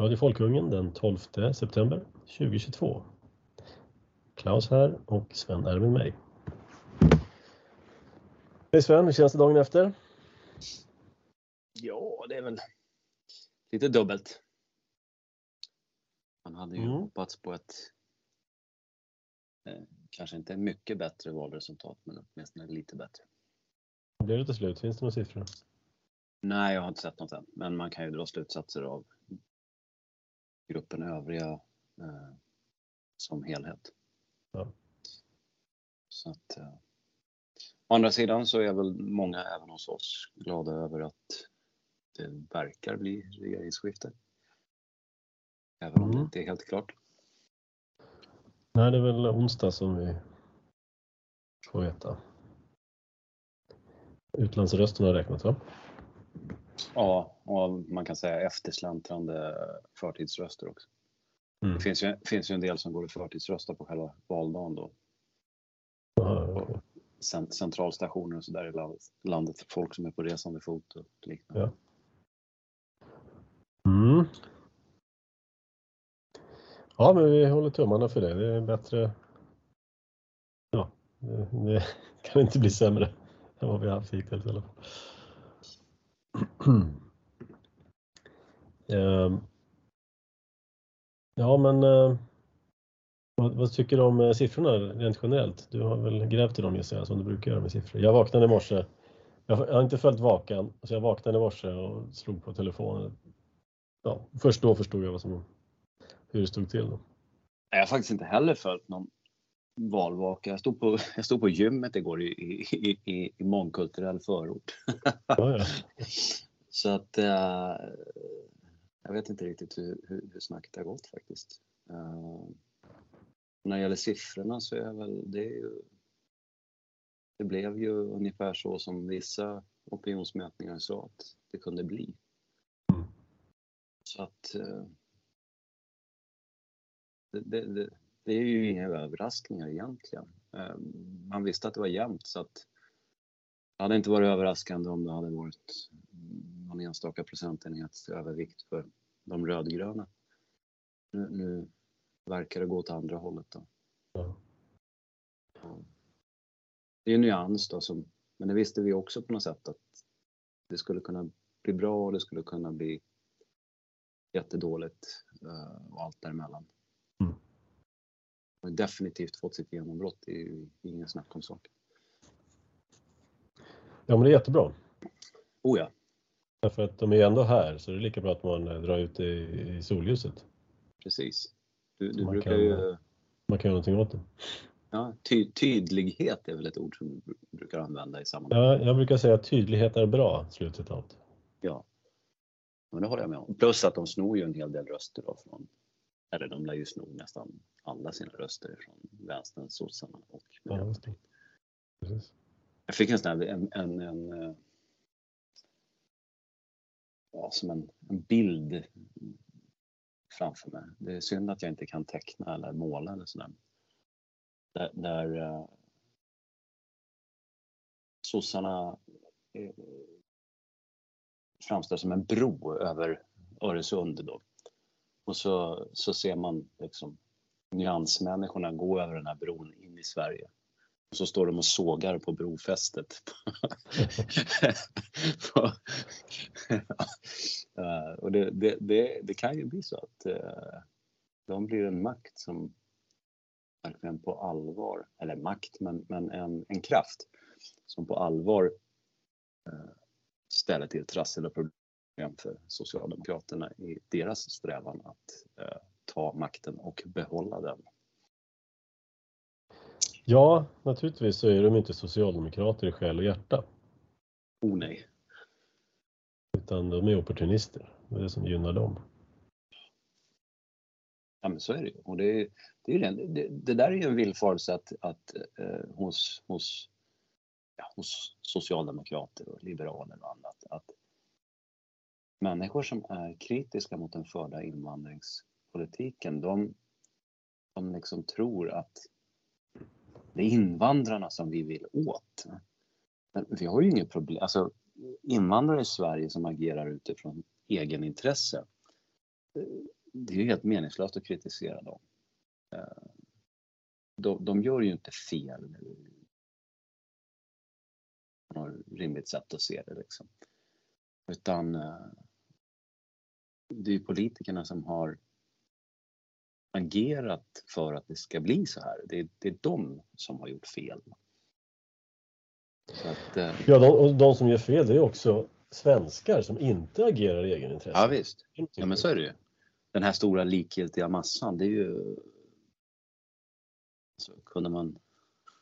Radio Folkungen den 12 september 2022. Klaus här och Sven är med mig. Hej Sven, hur känns det dagen efter? Ja, det är väl lite dubbelt. Man hade ju Mm. hoppats på ett eh, kanske inte mycket bättre valresultat, men åtminstone lite bättre. Blev det till slut? Finns det några siffror? Nej, jag har inte sett något än, men man kan ju dra slutsatser av gruppen övriga eh, som helhet. Ja. Så att, eh, å andra sidan så är väl många även hos oss glada över att det verkar bli regeringsskifte. Även om det Mm. inte är helt klart. Nej, det är väl onsdag som vi får veta. Utlandsrösterna har räknat va? Ja, och man kan säga eftersläntrande förtidsröster också. Mm. Det finns ju, finns ju en del som går och förtidsröstar på själva valdagen då. Okej. Cent- Centralstationer och så där i landet. Folk som är på resande fot och liknande. Ja. Mm. Ja, men vi håller tummarna för det. Det är bättre. Ja, det, det kan inte bli sämre än vad vi har haft hittills i alla fall. Ehm, ja, men eh, vad, vad tycker du om eh, siffrorna rent generellt? Du har väl grävt i dem gissar jag, som du brukar göra med siffror. Jag vaknade i morse. Jag, har inte följt Vakan, så jag vaknade i morse och slog på telefonen. Ja, först då förstod jag vad som, hur det stod till. Då. Jag har faktiskt inte heller följt någon valvaka. Jag stod på, jag stod på gymmet igår i, i, i, i mångkulturell förort. Ja, ja. Så att eh, jag vet inte riktigt hur, hur, hur snacket har gått faktiskt. Eh, när det gäller siffrorna så är väl det ju det blev ju ungefär så som vissa opinionsmätningar sa att det kunde bli. Mm. Så att eh, det, det, det, det är ju inga överraskningar egentligen. Eh, Man visste att det var jämnt så att det hade inte varit överraskande om det hade varit någon enstaka procentenhet övervikt för de rödgröna. Nu, nu verkar det gå åt andra hållet. Då. Ja. Det är en nyans då, som, men det visste vi också på något sätt att det skulle kunna bli bra och det skulle kunna bli jättedåligt eh, och allt däremellan. Mm. Har definitivt fått sitt genombrott, det är ingen snack om saken. ja, men det är jättebra. Oh ja, Därför att de är ändå här, så det är lika bra att man eh, drar ut det i, solljuset. precis. Du, du man brukar kan- ju, Man kan göra någonting åt det. ja, ty, tydlighet är väl ett ord som du brukar använda i sammanhanget. Ja, jag brukar säga att tydlighet är bra, slutcitat. Ja. Men det håller jag med om. Plus att de snor ju en hel del röster då från, eller de lär ju sno nästan alla sina röster från vänstern, sossarna och Miljöpartiet. Jag fick en sån här, en, en, en, eh, ja, som en, en bild framför mig. Det är synd att jag inte kan teckna eller måla eller sådär. Där, där eh, sossarna eh, framställs som en bro över Öresund då. Och så, så ser man liksom nyansmänniskorna gå över den här bron in i Sverige. Och så står de och sågar på brofästet. Och det, det, det, det kan ju bli så att eh, de blir en makt som verkligen på allvar, eller makt, men, men en, en kraft som på allvar eh, ställer till trassel och problem för Socialdemokraterna i deras strävan att eh, ta makten och behålla den. Ja, naturligtvis så är de inte socialdemokrater i själ och hjärta. Oh nej. Utan de är opportunister. Det är det som gynnar dem. Ja men så är det ju. Och det, är det, det, det där är ju en villfarelse att, att eh, hos, hos, ja, hos socialdemokrater och liberaler och annat att människor som är kritiska mot den förda invandringspolitiken de, de liksom tror att det är invandrarna som vi vill åt. Men vi har ju inget problem. Alltså, invandrare i Sverige som agerar utifrån egenintresse det är ju helt meningslöst att kritisera dem. Eh, de, de gör ju inte fel något rimligt sätt att se det liksom. Utan eh, det är politikerna som har agerat för att det ska bli så här. Det är, det är de som har gjort fel. Att, eh... Ja, de, de som gör fel det är också svenskar som inte agerar i egen intresse. Ja visst, ja men så är det ju. Den här stora likgiltiga massan, det är ju... Så kunde man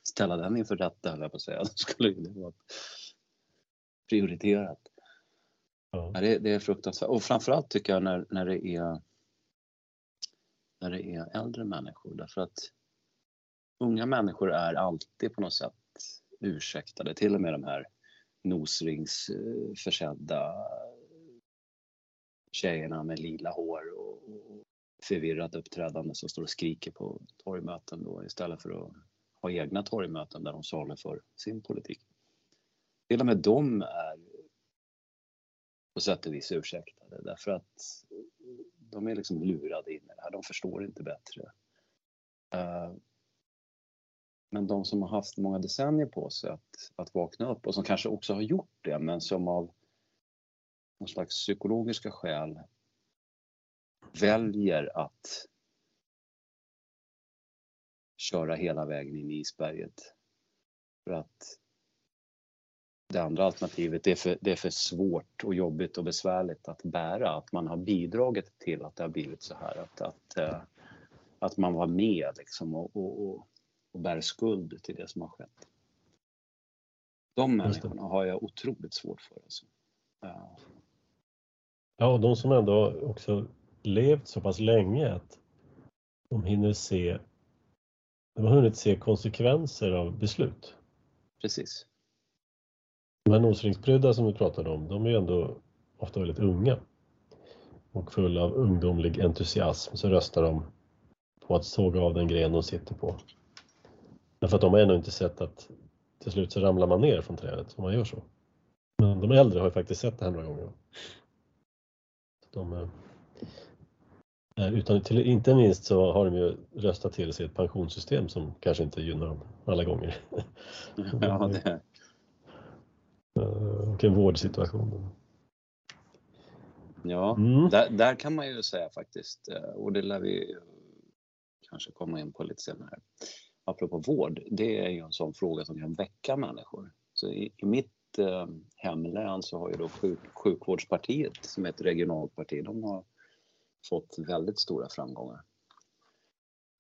ställa den inför rätta, höll jag på att säga, då skulle det vara prioriterat. Ja. det, det, är fruktansvärt. Och framförallt tycker jag när, när det är när det är äldre människor därför att unga människor är alltid på något sätt ursäktade, till och med de här nosringsförsedda eh, tjejerna med lila hår och, förvirrat uppträdande som står och skriker på torgmöten då istället för att ha egna torgmöten där de saluför sin politik. Till och med de är på sätt och vis ursäktade därför att de är liksom lurade in i det här, de förstår inte bättre. Eh, men de som har haft många decennier på sig att, att vakna upp och som kanske också har gjort det men som av någon slags psykologiska skäl väljer att köra hela vägen in i isberget. För att det andra alternativet det är, för, det är för svårt och jobbigt och besvärligt att bära. Att man har bidragit till att det har blivit så här. Att, att, eh, att man var med liksom och, och, och, och bär skuld till det som har skett. De människorna har jag otroligt svårt för. Alltså. Ja. ja, och de som ändå också levt så pass länge att de hinner se de har hunnit se konsekvenser av beslut. Precis. De här nosringsprydda som vi pratade om, de är ju ändå ofta väldigt unga. Och fulla av ungdomlig entusiasm så röstar de på att såga av den gren de sitter på. Därför att de har ännu inte sett att till slut så ramlar man ner från trädet om man gör så. Men de äldre har ju faktiskt sett det här några gånger. De, eh, eh, utan till, inte minst så har de ju röstat till sig ett pensionssystem som kanske inte gynnar dem alla gånger. Ja, det, och en vårdsituation. Ja, mm. där, där, kan man ju säga faktiskt, eh, och det lär vi kanske komma in på lite senare. Apropå vård, det är ju en sån fråga som kan väcka människor. Så i, i mitt eh, hemlän så har ju då sjuk, sjukvårdspartiet, som är ett regionalt parti, de har fått väldigt stora framgångar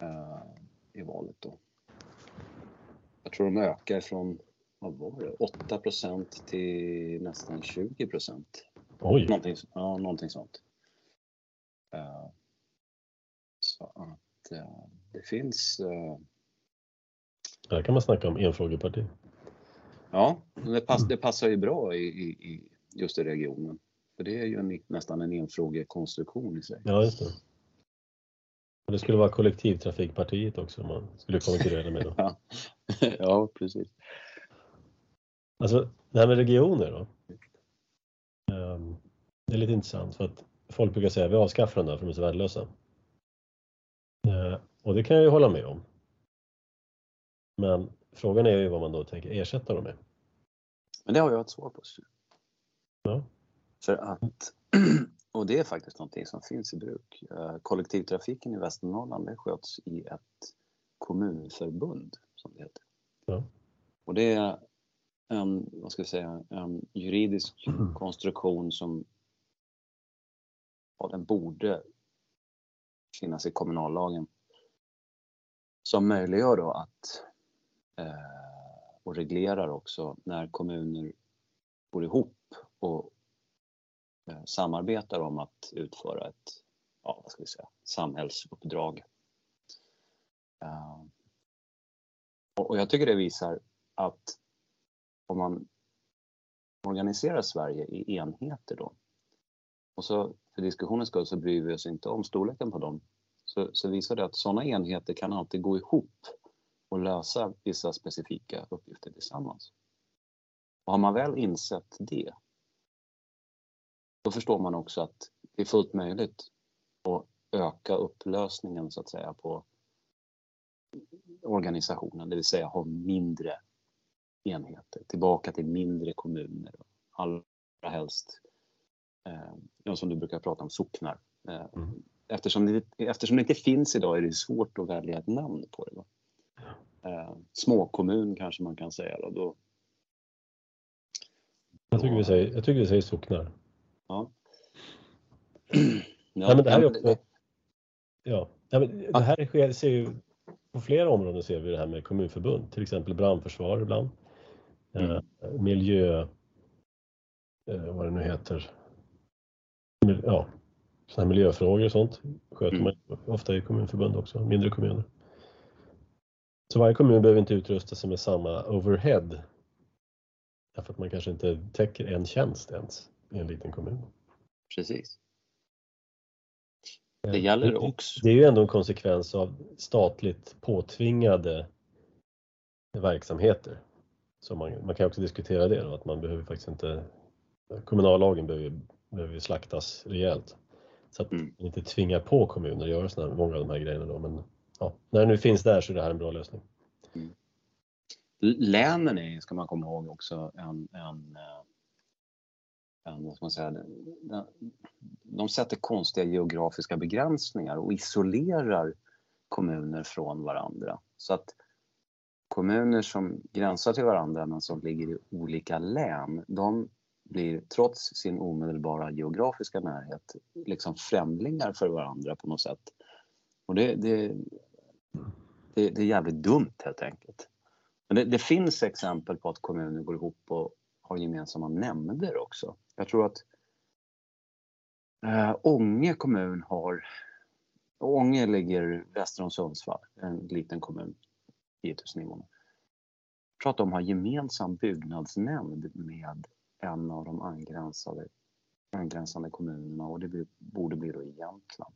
eh, i valet då. Jag tror de ökar från vad var det, 8% till nästan 20 Oj! Någonting, ja, någonting sånt. Uh, så att uh, det finns... Uh... Där kan man snacka om enfrågeparti. Ja, det, pass, det passar ju bra i, i, i, just i regionen. För det är ju en, nästan en enfrågekonstruktion i sig. Ja, just det. Det skulle vara kollektivtrafikpartiet också man skulle konkurrera med dem. ja, precis. Alltså det här med regioner då. Ehm, det är lite intressant för att folk brukar säga att vi avskaffar dem där för de är så värdelösa. Ehm, och det kan jag ju hålla med om. Men frågan är ju vad man då tänker ersätta dem med. Men det har jag ett svar på. Ja. För att, och det är faktiskt någonting som finns i bruk. Ehm, kollektivtrafiken i Västernorrland det sköts i ett kommunförbund som det heter. Ja. Och det en, vad ska jag säga, en juridisk mm. konstruktion som ja, den borde finnas i kommunallagen. Som möjliggör då att eh, och reglerar också när kommuner går ihop och eh, samarbetar om att utföra ett ja, vad ska vi säga, samhällsuppdrag. Och, och jag tycker det visar att om man organiserar Sverige i enheter då och så för diskussionens skull så bryr vi oss inte om storleken på dem så, så visar det att sådana enheter kan alltid gå ihop och lösa vissa specifika uppgifter tillsammans. Och har man väl insett det då förstår man också att det är fullt möjligt att öka upplösningen så att säga på organisationen, det vill säga ha mindre enheter, tillbaka till mindre kommuner. Allra helst, eh, som du brukar prata om, socknar. Eh, mm. eftersom, det, eftersom det inte finns idag är det svårt att välja ett namn på det. Eh, småkommun kanske man kan säga. Då. då jag, tycker vi säger, jag tycker vi säger socknar. Ja. ja, men det här är också... Ja, men det här sker, ser ju på flera områden ser vi det här med kommunförbund, till exempel brandförsvar ibland. Mm. Eh, miljö, eh, vad det nu heter, ja, sådana miljöfrågor och sånt sköter mm. man ofta i kommunförbund också, mindre kommuner. Så varje kommun behöver inte utrusta sig med samma overhead. Därför att man kanske inte täcker en tjänst ens i en liten kommun. Precis. Det gäller också. Det är ju ändå en konsekvens av statligt påtvingade verksamheter. Så man, man kan också diskutera det då, att man behöver faktiskt inte, kommunallagen behöver, behöver slaktas rejält. Så att mm. man inte tvingar på kommuner att göra såna, många av de här grejerna då. Men ja, när det nu finns där så är det här en bra lösning. Mm. Länen är, ska man komma ihåg också, en, en, eh, de sätter konstiga geografiska begränsningar och isolerar kommuner från varandra. Så att kommuner som gränsar till varandra men som ligger i olika län, de blir trots sin omedelbara geografiska närhet liksom främlingar för varandra på något sätt. Och det, det, det, det är jävligt dumt helt enkelt. Men det, det, finns exempel på att kommuner går ihop och har gemensamma nämnder också. Jag tror att äh, Ånge kommun har Ånge ligger väster om Sundsvall, en liten kommun, 10 000 invånare. Jag tror att de har gemensam byggnadsnämnd med en av de angränsade, angränsande kommunerna och det borde bli då i Jämtland.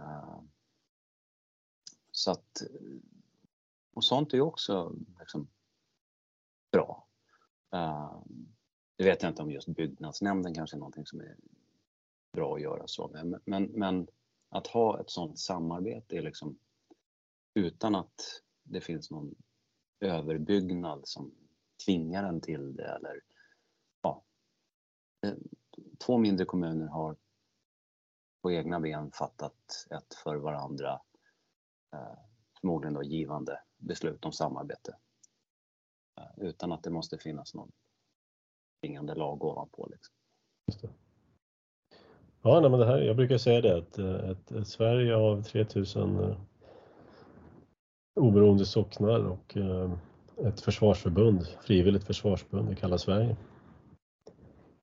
Eh, så att, och sånt är ju också liksom bra. Eh, det vet jag inte om just byggnadsnämnden kanske är någonting som är bra att göra så med. Men, men att ha ett sånt samarbete är liksom utan att det finns någon överbyggnad som tvingar en till det eller ja. Eh, två mindre kommuner har på egna ben fattat ett för varandra eh, förmodligen då givande beslut om samarbete. Eh, utan att det måste finnas någon tvingande lag ovanpå. Liksom. Ja, nej, men det här, jag brukar säga det att eh, ett, ett Sverige av 3000 oberoende socknar och ett försvarsförbund, frivilligt försvarsförbund vi kallar Sverige.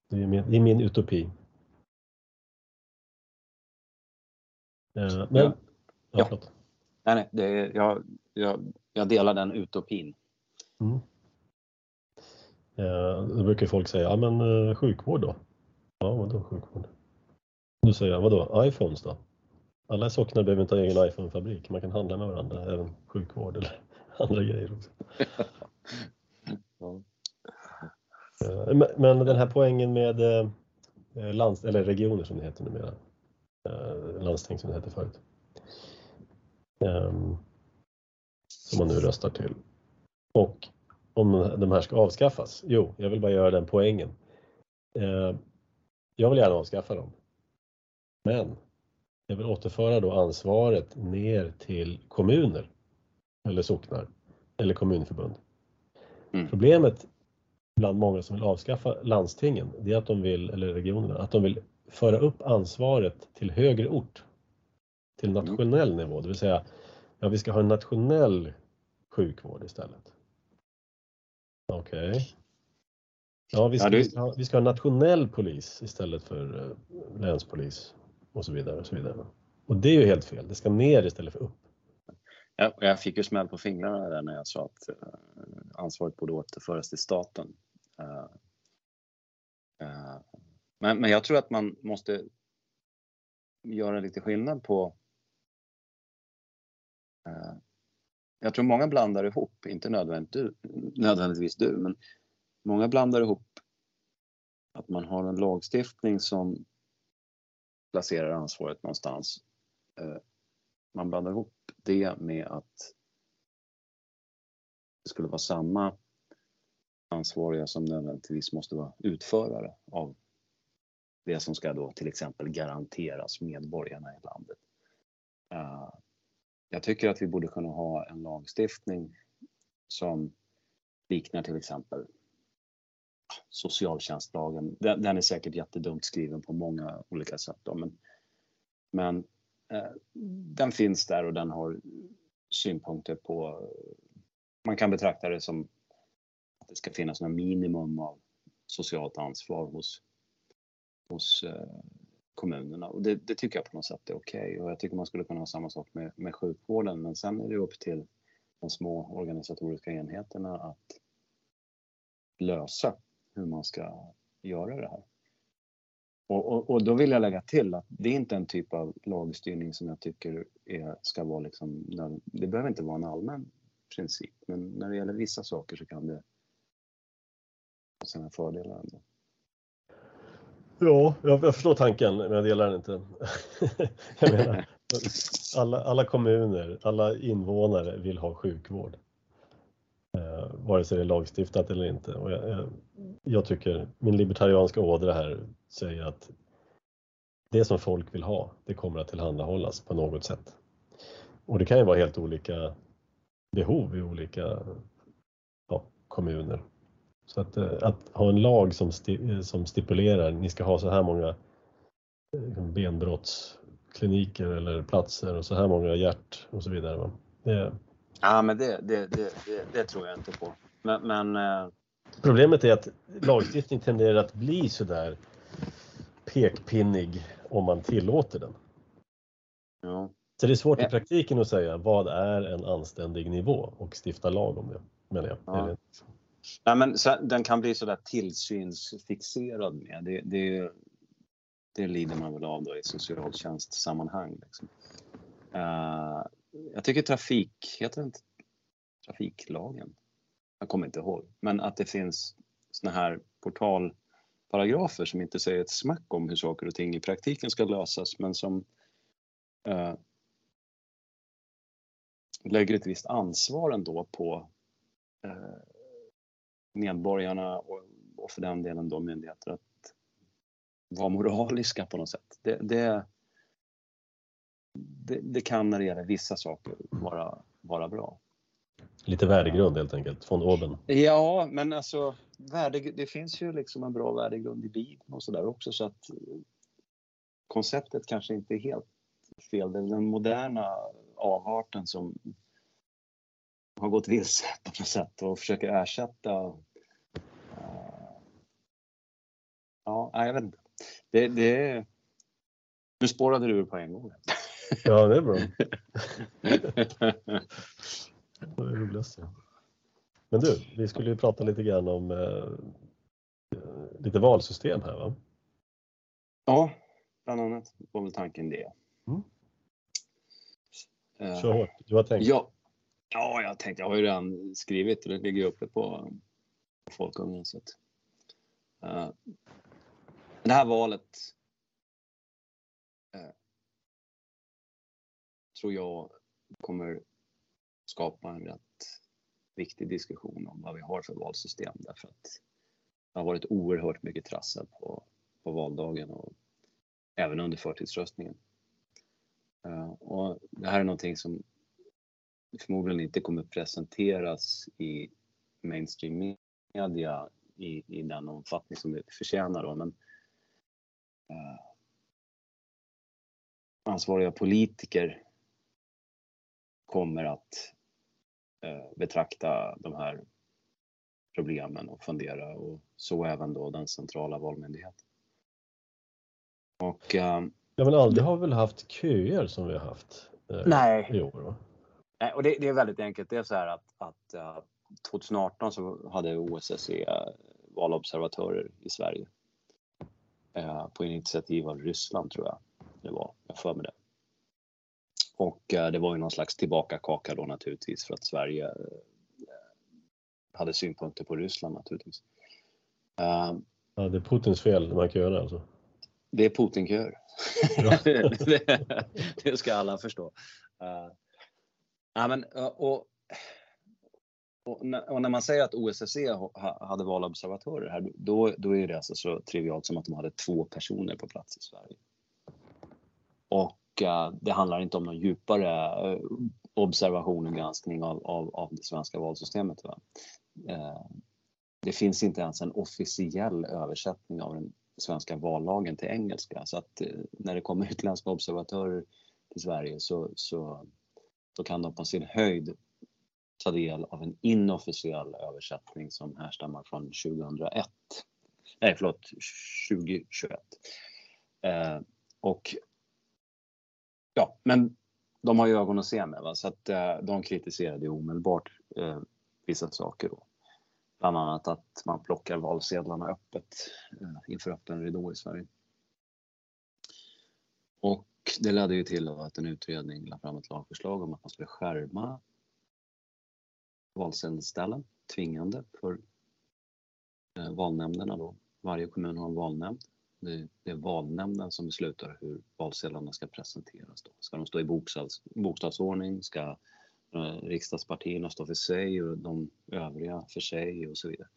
Det är min, det är min utopi. Men, ja. Ja, ja. Nej, nej, det är, jag, jag, jag delar den utopin. Mm. då brukar folk säga, ja men eh, sjukvård då? Ja, vadå sjukvård? Då säger jag, vadå, iPhones då? Alla socknar behöver inte ha egen iPhone-fabrik, man kan handla med varandra, även sjukvård eller andra grejer också. ja. Eh, men den här poängen med eh, lands eller regioner som det heter numera, eh, landsting som det hette förut, ehm, som man nu röstar till. Och om de här ska avskaffas? Jo, jag vill bara göra den poängen. Jag vill gärna avskaffa dem. Men jag vill återföra då ansvaret ner till kommuner eller socknar eller kommunförbund. Mm. Problemet bland många som vill avskaffa landstingen, det är att de vill, eller regionerna, att de vill föra upp ansvaret till högre ort. Till mm. nationell mm. nivå, det vill säga ja, vi ska ha en nationell sjukvård istället. Okej. Okay. Ja, vi ska, ja, du... ha, vi ska ha nationell polis istället för uh, länspolis och så vidare. Och så vidare. Och det är ju helt fel, det ska ner istället för upp. Ja, jag fick ju smäll på fingrarna där när jag sa att eh, ansvaret borde återföras till staten. Eh, eh, men, men jag tror att man måste göra lite skillnad på jag tror många blandar ihop, inte nödvändigtvis du, men många blandar ihop att man har en lagstiftning som placerar ansvaret någonstans. Eh, man blandar ihop det med att det skulle vara samma ansvariga som nödvändigtvis måste vara utförare av det som ska då till exempel garanteras medborgarna i landet. Eh, jag tycker att vi borde kunna ha en lagstiftning som liknar till exempel socialtjänstlagen. Den, den är säkert jättedumt skriven på många olika sätt. Då, men men eh, den finns där och den har synpunkter på... Man kan betrakta det som att det ska finnas något minimum av socialt ansvar hos, hos eh, kommunerna. Och det, det, tycker jag på något sätt är okej okay. och jag tycker man skulle kunna ha samma sak med, med sjukvården men sen är det upp till de små organisatoriska enheterna att lösa hur man ska göra det här. Och, och, och, då vill jag lägga till att det är inte en typ av lagstyrning som jag tycker är, ska vara liksom, det behöver inte vara en allmän princip men när det gäller vissa saker så kan det ha sina fördelar ändå. Ja, jag, jag förstår tanken men jag delar den inte. jag menar, alla, alla kommuner, alla invånare vill ha sjukvård. Eh, vare sig det är lagstiftat eller inte. Och jag, jag, jag tycker min libertarianska ådra här säger att det som folk vill ha, det kommer att tillhandahållas på något sätt. Och det kan ju vara helt olika behov i olika ja, kommuner. Så att, eh, att, ha en lag som, sti, som stipulerar ni ska ha så här många eh, benbrottskliniker eller platser och så här många hjärt och så vidare. Det, Ja, men det, det, det, det, tror jag inte på. Men, men eh, Problemet är att lagstiftning tenderar att bli sådär pekpinnig om man tillåter den. Ja. Så det är svårt i praktiken att säga vad är en anständig nivå och stifta lag om det, menar jag. Ja. Nej, men den kan bli sådär tillsynsfixerad med. Det, det, det lider man väl av då i socialtjänstsammanhang. Liksom. Uh, jag tycker trafik, heter inte trafiklagen? Jag kommer inte ihåg. Men att det finns såna här portalparagrafer som inte säger ett smack om hur saker och ting i praktiken ska lösas men som eh, lägger ett visst ansvar ändå på eh, medborgarna och, och, för den delen då myndigheter att vara moraliska på något sätt. Det, det, det, det, kan när det gäller vissa saker vara, vara bra. Lite värdegrund helt enkelt, från oben. Ja, men alltså värde, det finns ju liksom en bra värdegrund i Bibeln och sådär också så att konceptet kanske inte är helt fel. Det är den moderna avarten som har gått vilse på något sätt och försöker ersätta uh, Ja, jag vet inte. Det, det, nu spårade du på en gång. Ja, det är bra. det är roligast. Men du, vi skulle ju prata lite grann om eh, lite valsystem här va? Ja, bland annat var väl tanken det. Mm. Uh, hårt, du har tänkt? Ja, ja, jag har tänkt. Jag har ju redan skrivit och det ligger uppe på, på Folkungen. Så att, uh, det här valet uh, tror jag kommer skapa en rätt viktig diskussion om vad vi har för valsystem därför att det har varit oerhört mycket trassel på, på valdagen och även under förtidsröstningen. Eh, och det här är någonting som förmodligen inte kommer presenteras i mainstream media i, i den omfattning som det förtjänar. Då. Men, eh, ansvariga politiker kommer att eh, betrakta de här problemen och fundera och så även då den centrala valmyndigheten. Och, eh, ja, men aldrig har vi väl haft köer som vi har haft eh, nej. i år? Va? Nej, och det, det, är väldigt enkelt. Det är så här att, att uh, 2018 så hade OSSE valobservatörer i Sverige. På initiativ av Ryssland tror jag det var. Jag för mig det. Och eh, det var ju någon slags tillbakakaka då naturligtvis för att Sverige eh, hade synpunkter på Ryssland naturligtvis. Ehm, ja, det är Putins fel, man kan göra alltså? det är Putin-köer. Ja. det, det ska alla förstå. Uh, ja, men, uh, och, och, när, och, när man säger att OSSE ha, hade valobservatörer här, då, då är det alltså så trivialt som att de hade två personer på plats i Sverige. Och och det handlar inte om någon djupare eh, observation och granskning av, av, av det svenska valsystemet. Va? Eh, det finns inte ens en officiell översättning av den svenska vallagen till engelska. Så att eh, när det kommer utländska observatörer till Sverige så, så, så kan de på sin höjd ta del av en inofficiell översättning som härstammar från 2001. Nej, förlåt, 2021. Eh, och ja, men de har ju ögon att se med va? så att eh, de kritiserade omedelbart eh, vissa saker då. Bland annat att man plockar valsedlarna öppet eh, inför öppen ridå i Sverige. Och det ledde ju till att en utredning lade fram ett lagförslag om att man skulle skärma valsedelsställen tvingande för eh, valnämnderna då. Varje kommun har en valnämnd. Det är valnämnden som beslutar hur valsedlarna ska presenteras. Då. Ska de stå i bokstavsordning? Ska Eh, riksdagspartierna stå för sig och de övriga för sig och så vidare.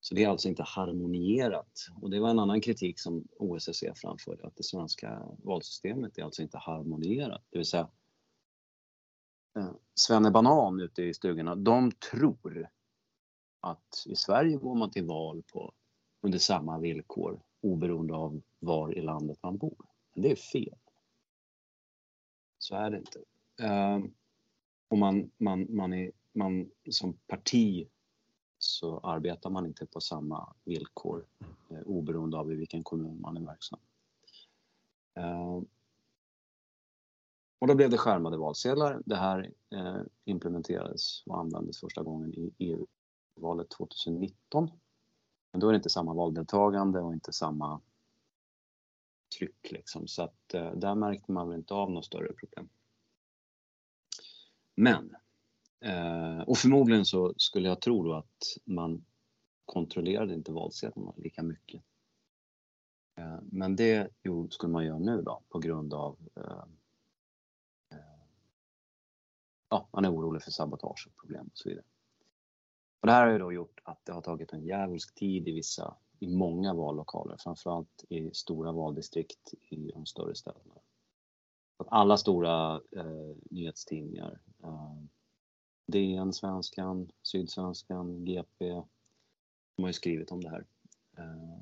Så det är alltså inte harmonierat. Och det var en annan kritik som OSSE framförde, att det svenska valsystemet är alltså inte harmonierat. Det vill säga, eh, Svenne Banan ute i stugorna, de tror att i Sverige går man till val på under samma villkor oberoende av var i landet man bor. Men det är fel. Så är det inte. Ehm, och man, man, man, är, man som parti så arbetar man inte på samma villkor eh, oberoende av i vilken kommun man är verksam. Eh, och då blev det skärmade valsedlar. Det här eh, implementerades och användes första gången i EU-valet 2019. Men då är det inte samma valdeltagande och inte samma tryck liksom. Så att eh, där märkte man väl inte av något större problem. Men, eh, och förmodligen så skulle jag tro då att man kontrollerade inte valsedlarna lika mycket. Eh, men det jo, skulle man göra nu då på grund av eh, eh ja, man är orolig för sabotage och problem och så vidare. Och det här har ju då gjort att det har tagit en djävulsk tid i vissa, i många vallokaler, framförallt i stora valdistrikt i de större städerna alla stora eh, nyhetstidningar, eh, DN, Svenskan, Sydsvenskan, GP, de har ju skrivit om det här. Eh,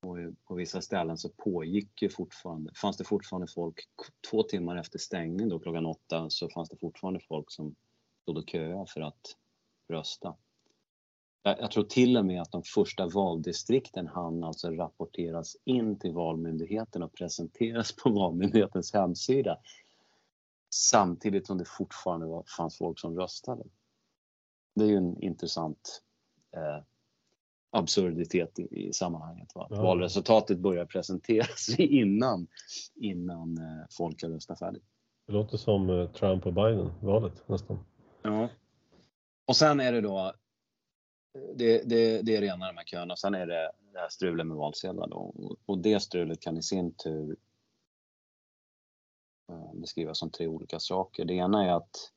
och på vissa ställen så pågick ju fortfarande, fanns det fortfarande folk, två timmar efter stängning då klockan åtta så fanns det fortfarande folk som stod och köade för att rösta. Jag tror till och med att de första valdistrikten hann alltså rapporteras in till Valmyndigheten och presenteras på Valmyndighetens hemsida. Samtidigt som det fortfarande fanns folk som röstade. Det är ju en intressant eh, absurditet i, i sammanhanget. Va? Ja. Valresultatet börjar presenteras innan, innan eh, folk har röstat färdigt. Det låter som eh, Trump och Biden, valet nästan. Ja. Och sen är det då det, det, det är det ena, de här köerna. Sen är det det här strulet med valsedlar då. Och det strulet kan i sin tur eh, beskrivas som tre olika saker. Det ena är att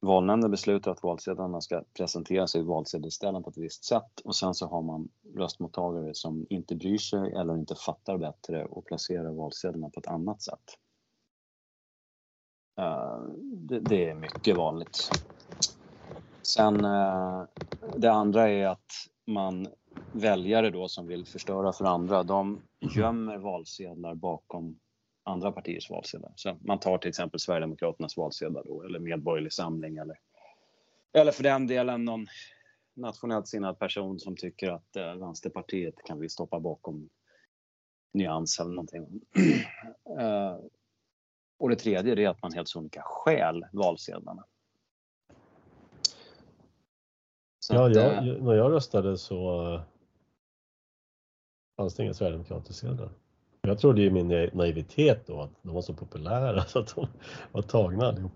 valnämnden beslutar att valsedlarna ska presenteras i valsedelsställen på ett visst sätt och sen så har man röstmottagare som inte bryr sig eller inte fattar bättre och placerar valsedlarna på ett annat sätt. Eh, det är mycket vanligt. Sen eh, det andra är att man väljare då som vill förstöra för andra, de gömmer valsedlar bakom andra partiers valsedlar. Så man tar till exempel Sverigedemokraternas valsedlar då, eller Medborgerlig Samling eller, eller för den delen någon nationellt sinnad person som tycker att eh, Vänsterpartiet kan vi stoppa bakom nyans eller någonting. eh, och det tredje är att man helt sonika stjäl valsedlarna. Så ja, att, jag, eh, när jag röstade så eh, fanns det inga Sverigedemokrater Jag trodde i min naivitet då att de var så populära så att de var tagna allihop.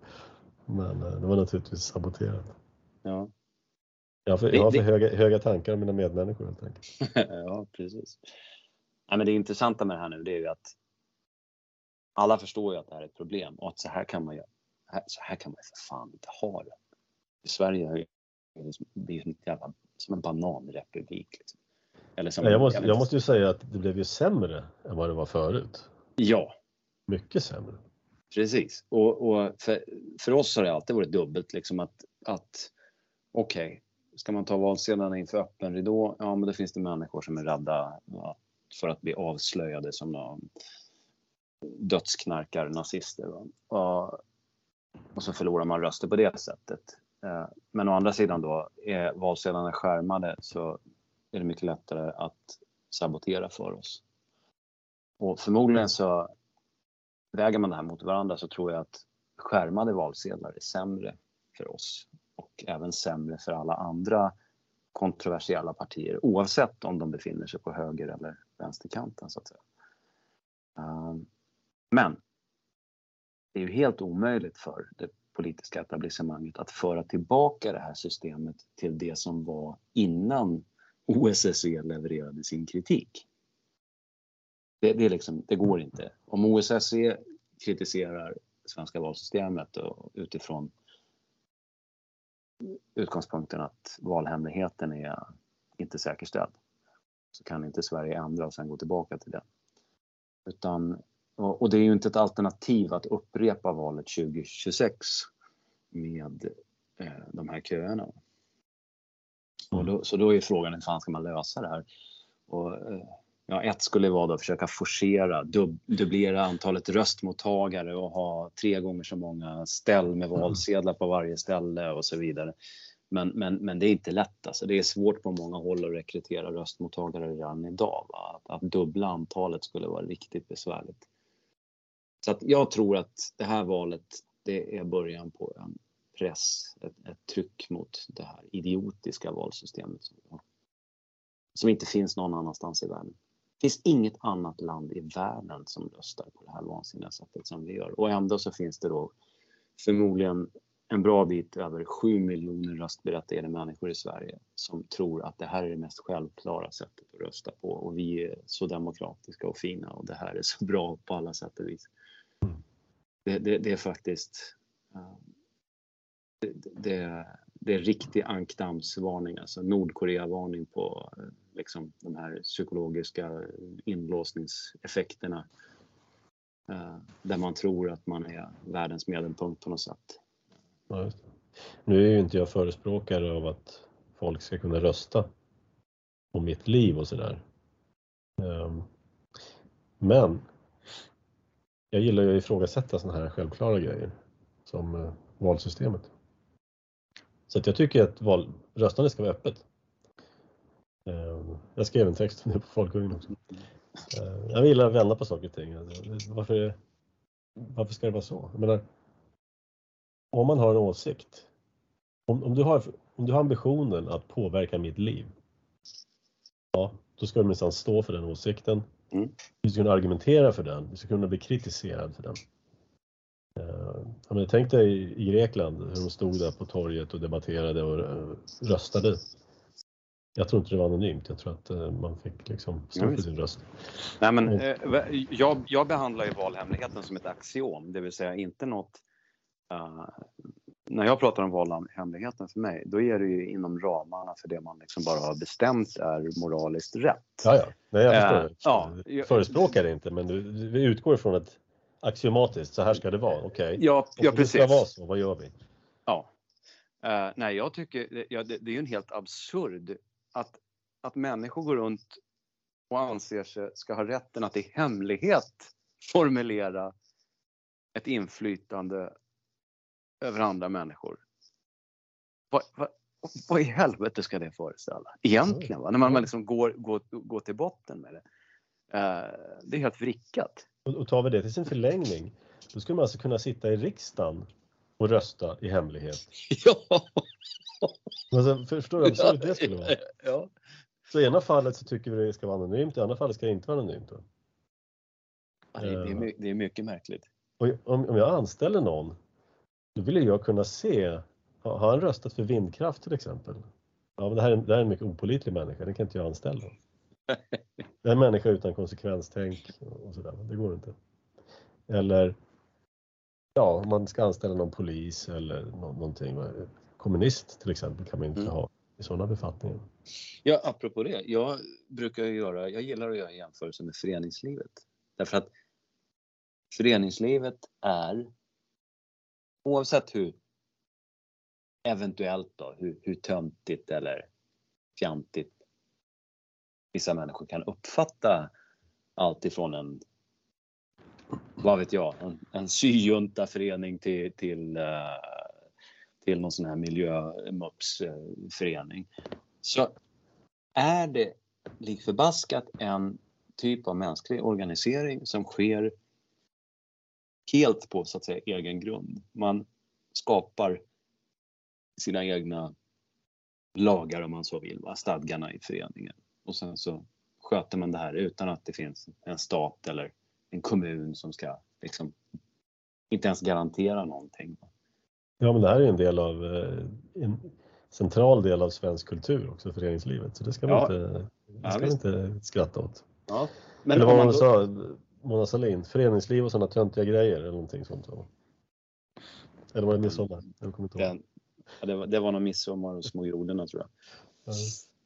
Men eh, det var naturligtvis saboterat. Ja. Jag har för, jag har för höga, höga tankar om mina medmänniskor helt enkelt. ja, precis. Nej, men det intressanta med det här nu det är ju att alla förstår ju att det här är ett problem och att så här kan man ju, så här kan man ju för fan inte ha det. I Sverige har ju blivit jävla, som en bananrepublik. Liksom. Eller som, jag, måste, jag måste ju säga att det blev ju sämre än vad det var förut. Ja. Mycket sämre. Precis. Och, och för, för oss har det alltid varit dubbelt liksom att, att okej, okay, ska man ta valsedlarna inför öppen ridå? Ja, men då finns det människor som är rädda för att bli avslöjade som någon dödsknarkar, nazister. Och, och så förlorar man röster på det sättet. Eh, men å andra sidan då, är valsedlarna skärmade så är det mycket lättare att sabotera för oss. Och förmodligen så väger man det här mot varandra så tror jag att skärmade valsedlar är sämre för oss och även sämre för alla andra kontroversiella partier oavsett om de befinner sig på höger eller vänsterkanten så att säga. Eh, men det är ju helt omöjligt för det politiska etablissemanget att föra tillbaka det här systemet till det som var innan OSSE levererade sin kritik. Det, det, liksom, det går inte. Om OSSE kritiserar det svenska valsystemet och utifrån utgångspunkten att valhemligheten är inte säkerställd så kan inte Sverige ändra och sen gå tillbaka till det. Utan, och det är ju inte ett alternativ att upprepa valet 2026 med eh, de här köerna. Och då, så då är frågan hur fan ska man lösa det här? Och, eh, ja, ett skulle vara att försöka forcera, dub, dubblera antalet röstmottagare och ha tre gånger så många ställ med valsedlar på varje ställe och så vidare. Men, men, men det är inte lätt. Alltså. Det är svårt på många håll att rekrytera röstmottagare redan idag. Att, att dubbla antalet skulle vara riktigt besvärligt. Så att jag tror att det här valet det är början på en press, ett, ett tryck mot det här idiotiska valsystemet som, som inte finns någon annanstans i världen. Det finns inget annat land i världen som röstar på det här vansinniga sättet som vi gör. Och ändå så finns det då förmodligen en bra bit över 7 miljoner röstberättigade människor i Sverige som tror att det här är det mest självklara sättet att rösta på och vi är så demokratiska och fina och det här är så bra på alla sätt och vis. Det, det, det är faktiskt eh, det, det, det, är riktig ankdammsvarning, alltså Nordkorea-varning på eh, liksom, de här psykologiska inlåsningseffekterna eh, där man tror att man är världens medelpunkt på något sätt. Ja, nu är ju inte jag förespråkare av att folk ska kunna rösta om mitt liv och sådär. Ehm, men jag gillar ju att ifrågasätta sådana här självklara grejer som eh, valsystemet. Så att jag tycker att val, röstandet ska vara öppet. Ehm, jag skrev en text nu på Folkungen också. Ehm, jag gillar att vända på saker och ting. Varför, varför ska det vara så? Jag menar, om man har en åsikt, om, om, du har, om du har ambitionen att påverka mitt liv, ja, då ska du minsann stå för den åsikten. Mm. Du ska kunna argumentera för den, du ska kunna bli kritiserad för den. Uh, men tänk dig i Grekland hur de stod där på torget och debatterade och uh, röstade. Jag tror inte det var anonymt, jag tror att uh, man fick liksom stå för sin röst. Nej, men, jag, jag behandlar ju valhemligheten som ett axiom, det vill säga inte något Uh, när jag pratar om valhemligheten för mig, då är det ju inom ramarna för det man liksom bara har bestämt är moraliskt rätt. Ja, ja. Nej, jag förstår. Uh, ja, jag förespråkar det inte, men du, vi utgår ifrån att axiomatiskt, så här ska det vara. Okej, okay. ja, ja, precis. det ska vara så, vad gör vi? Ja. Uh, nej, jag tycker ja, det, det är ju en helt absurd att, att människor går runt och anser sig ska ha rätten att i hemlighet formulera ett inflytande över andra människor. Vad, vad, vad i helvete ska det föreställa? Egentligen, va? när man, man liksom går, går, går till botten med det. Uh, det är helt vrickat. Och, och tar vi det till sin förlängning, då skulle man alltså kunna sitta i riksdagen och rösta i hemlighet. Ja! Alltså, förstår du hur absurt det skulle vara? Ja. Så i ena fallet så tycker vi det ska vara anonymt, i andra fallet ska det inte vara anonymt. Då. Ja, det, är, det, är, det är mycket märkligt. Och om, om jag anställer någon då vill jag kunna se, har han röstat för vindkraft till exempel? Ja, men det här, är, det här är en mycket opolitlig människa, det kan inte jag anställa. En människa utan konsekvenstänk och sådär. Det går inte. Eller ja, om man ska anställa någon polis eller någonting. Kommunist till exempel kan man inte mm. ha i sådana befattningar. Ja, apropå det. Jag brukar göra, jag gillar att göra jämförelser med föreningslivet. Därför att föreningslivet är, oavsett hur eventuellt då, hur, hur töntigt eller fjantigt vissa människor kan uppfatta allt ifrån en, vad vet jag, en, en syjuntaförening till, till, eh, till någon sån här miljömupsförening. Så är det lik förbaskat en typ av mänsklig organisering som sker helt på så att säga egen grund. Man skapar sina egna lagar om man så vill, va? stadgarna i föreningen. Och sen så sköter man det här utan att det finns en stat eller en kommun som ska liksom inte ens garantera någonting. Ja, men det här är en del av eh, en central del av svensk kultur också, föreningslivet. Så det ska man ja. inte, det ska ja, inte skratta åt. Ja. Men eller vad man då... sa, Mona Sahlin, föreningsliv och sådana töntiga grejer eller någonting sånt. Eller var det midsommar? Jag kommer inte ihåg. Ja, det, var, det var nog midsommar och små jorden tror jag. Mm.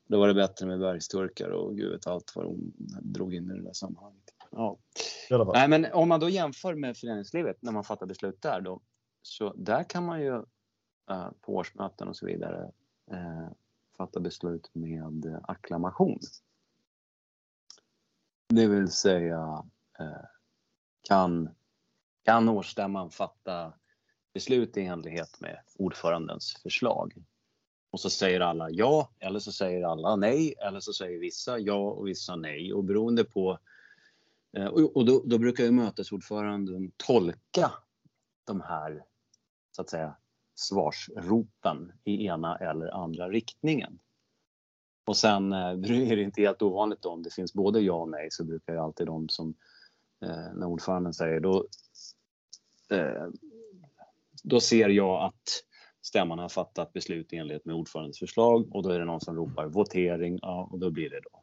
Då var det bättre med bergsturkar och gud vet allt vad de drog in i det där sammanhanget. Ja. Nej, men om man då jämför med föreningslivet när man fattar beslut där då. Så där kan man ju uh, på årsmöten och så vidare uh, fatta beslut med acklamation. Det vill säga Eh, kan, kan årsstämman fatta beslut i enlighet med ordförandens förslag. Och så säger alla ja, eller så säger alla nej, eller så säger vissa ja och vissa nej. Och beroende på... Eh, och då, då brukar ju mötesordföranden tolka de här, så att säga, svarsropen i ena eller andra riktningen. Och sen eh, är det inte helt ovanligt om det finns både ja och nej så brukar ju alltid de som, Eh, när ordföranden säger då, eh, då ser jag att stämman har fattat beslut i enlighet med ordförandens förslag och då är det någon som ropar votering ja, och då blir det då.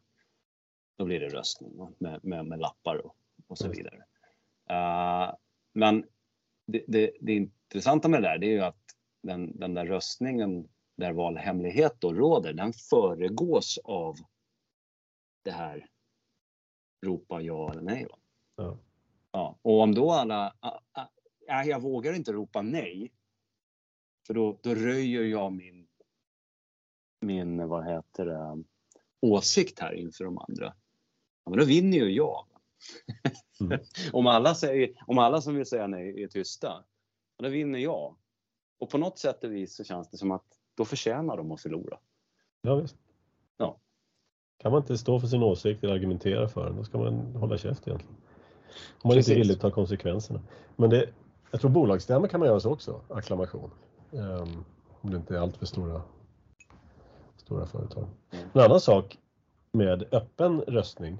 Då blir det röstning med, med, med lappar och, och så vidare. Uh, men det, det, det, intressanta med det där det är ju att den, den där röstningen där valhemlighet då råder, den föregås av det här ropa ja eller nej. Ja. ja. Och om då alla, äh, jag vågar inte ropa nej. För då, då röjer jag min, min vad heter det, åsikt här inför de andra. Ja, men då vinner ju jag. Mm. om, alla säger, om alla som vill säga nej är tysta, då vinner jag. Och på något sätt och vis så känns det som att då förtjänar de att förlora. Ja, visst. Ja. Kan man inte stå för sin åsikt eller argumentera för den, då ska man hålla käft egentligen. Om man Precis. inte att ta konsekvenserna. Men det, jag tror bolagsstämmor kan man göra så också, acklamation. Um, om det inte är allt för stora, stora företag. En annan sak med öppen röstning,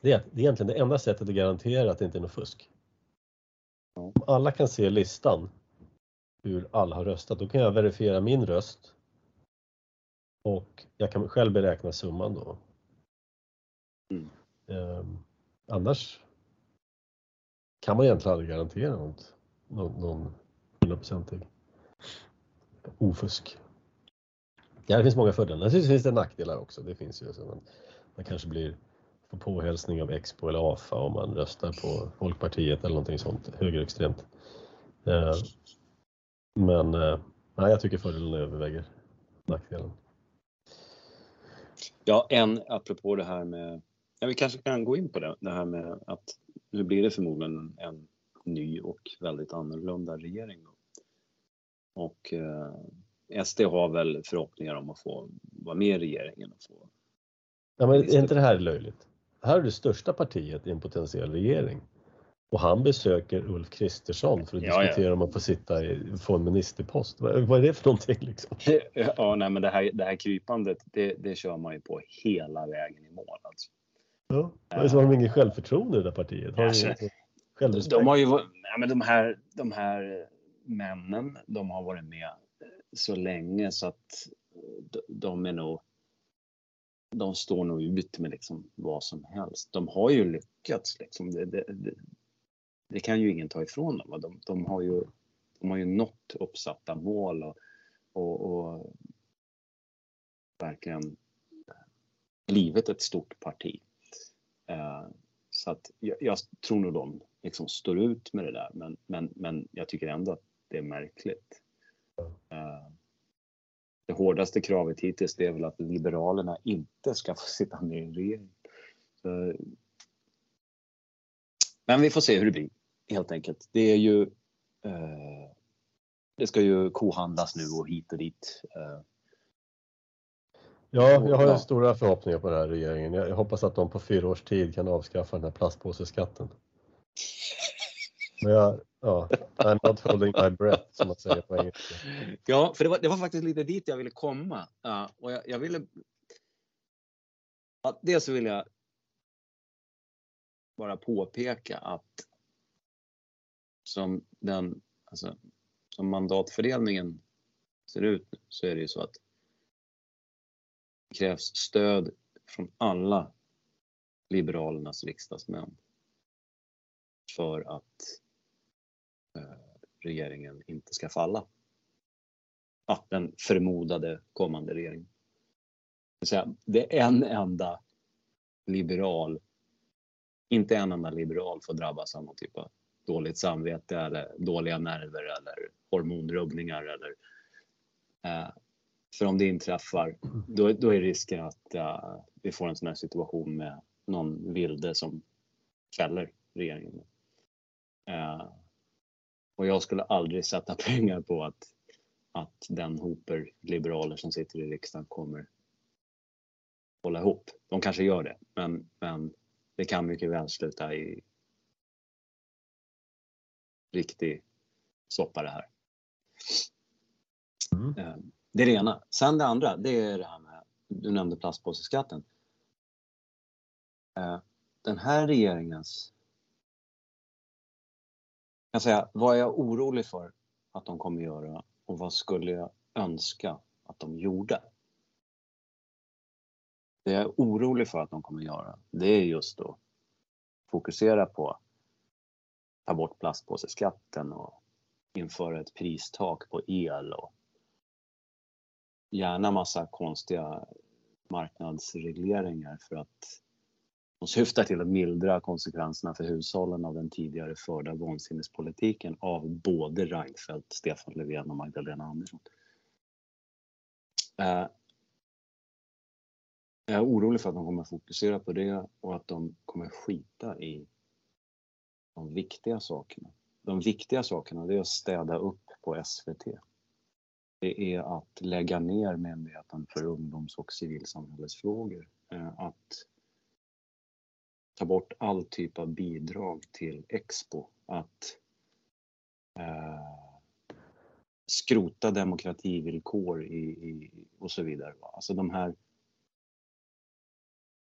det är att det är egentligen det enda sättet att garantera att det inte är något fusk. Om alla kan se listan hur alla har röstat, då kan jag verifiera min röst och jag kan själv beräkna summan då. Mm. Um, annars kan man egentligen aldrig garantera något, någon hundraprocentig ofusk. Ja, det finns många fördelar. Naturligtvis finns det nackdelar också. Det finns ju så man, man kanske blir får påhälsning av Expo eller AFA om man röstar på Folkpartiet eller någonting sånt högerextremt. Eh, men eh, nej, jag tycker fördelarna överväger nackdelen. Ja, en apropå det här med, ja, vi kanske kan gå in på det, det här med att nu blir det förmodligen en ny och väldigt annorlunda regering. Då. Och eh, SD har väl förhoppningar om att få vara med i regeringen. Och få ja, men är inte det här löjligt? Här är det största partiet i en potentiell regering. Och han besöker Ulf Kristersson för att ja, diskutera ja. om att få sitta i, få en ministerpost. Vad, vad är det för någonting liksom? Ja, nej, men det här, det här krypandet, det, det kör man ju på hela vägen i mål alltså. Ja, så har de ingen självförtroende i det där partiet? Har alltså, de, de har ju, ja, men de här, de här männen, de har varit med så länge så att de är nog de står nog ut med liksom vad som helst. De har ju lyckats liksom. Det, det, det, det kan ju ingen ta ifrån dem. De, de, har, ju, de har ju nått uppsatta mål och, och, och verkligen blivit ett stort parti. Eh, så att jag, jag, tror nog de liksom står ut med det där men, men, men jag tycker ändå att det är märkligt. Eh, det hårdaste kravet hittills det är väl att Liberalerna inte ska få sitta med i en regering. Så, men vi får se hur det blir helt enkelt. Det är ju eh, det ska ju kohandlas nu och hit och dit. Eh. Ja, jag har stora förhoppningar på den här regeringen. Jag hoppas att de på fyra års tid kan avskaffa den här plastpåseskatten. Men jag, ja, I'm not holding my breath som man säger på engelska. Ja, för det var, det var faktiskt lite dit jag ville komma. Ja, och jag, jag ville... Ja, dels så vill jag bara påpeka att som den, alltså, som mandatfördelningen ser ut nu så är det ju så att krävs stöd från alla Liberalernas riksdagsmän för att eh, regeringen inte ska falla. Ja, den förmodade kommande regeringen. Det är en enda liberal, inte en enda liberal får drabbas av någon typ av dåligt samvete eller dåliga nerver eller hormonrubbningar eller eh, för om det inträffar då, då är risken att uh, vi får en sån här situation med någon vilde som fäller regeringen. Uh, och jag skulle aldrig sätta pengar på att, att den hoper liberaler som sitter i riksdagen kommer hålla ihop. De kanske gör det, men, men det kan mycket väl sluta i riktig soppa det här. Mm. Eh, det är det ena. Sen det andra, det är det här med, du nämnde plastpåseskatten. Eh, den här regeringens, jag säga, vad är jag orolig för att de kommer göra och vad skulle jag önska att de gjorde? Det jag är orolig för att de kommer göra, det är just att fokusera på ta bort plastpåseskatten och införa ett pristak på el och gärna massa konstiga marknadsregleringar för att de syftar till att mildra konsekvenserna för hushållen av den tidigare förda vansinnespolitiken av både Reinfeldt, Stefan Löfven och Magdalena Andersson. Eh, jag är orolig för att de kommer fokusera på det och att de kommer skita i de viktiga sakerna. De viktiga sakerna det är att städa upp på SVT. Det är att lägga ner Myndigheten för ungdoms och civilsamhällesfrågor. Eh, att ta bort all typ av bidrag till Expo. Att eh, skrota demokrativillkor i, i, och så vidare. Alltså de här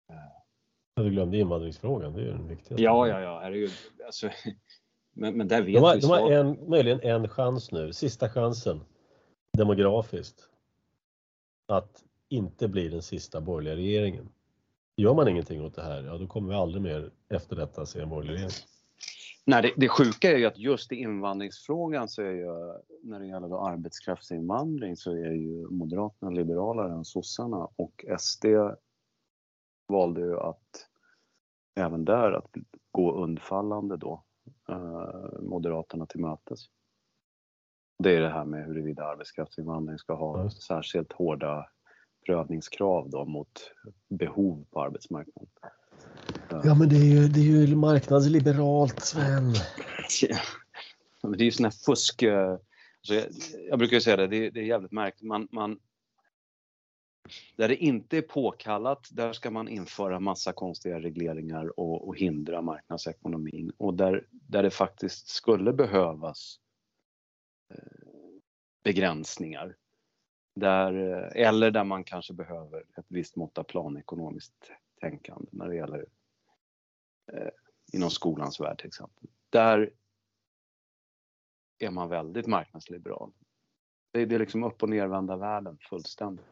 eh, du glömde invandringsfrågan, det är ju den viktigaste. Ja, ja, ja, herregud. Alltså, men, men där vet de har, vi De har en, möjligen en chans nu, sista chansen, demografiskt, att inte bli den sista borgerliga regeringen. Gör man ingenting åt det här, ja då kommer vi aldrig mer efter detta se en borgerlig regering. Nej, det, det sjuka är ju att just i invandringsfrågan så är ju, när det gäller då arbetskraftsinvandring så är ju Moderaterna liberalare än sossarna och SD valde ju att även där att gå undfallande då eh, Moderaterna till mötes. Det är det här med huruvida arbetskraftsinvandring ska ha särskilt hårda prövningskrav då mot behov på arbetsmarknaden. Ja men det är ju, det är ju marknadsliberalt Sven. Ja, men det är ju sån här fusk. Eh, alltså jag, jag, brukar ju säga det, det är, det är jävligt märkligt. Man, man, där det inte är påkallat, där ska man införa massa konstiga regleringar och, och hindra marknadsekonomin. Och där, där det faktiskt skulle behövas eh, begränsningar. Där, eh, eller där man kanske behöver ett visst mått av planekonomiskt tänkande när det gäller eh, inom skolans värld till exempel. Där är man väldigt marknadsliberal. Det är, det är liksom upp och nervända världen fullständigt.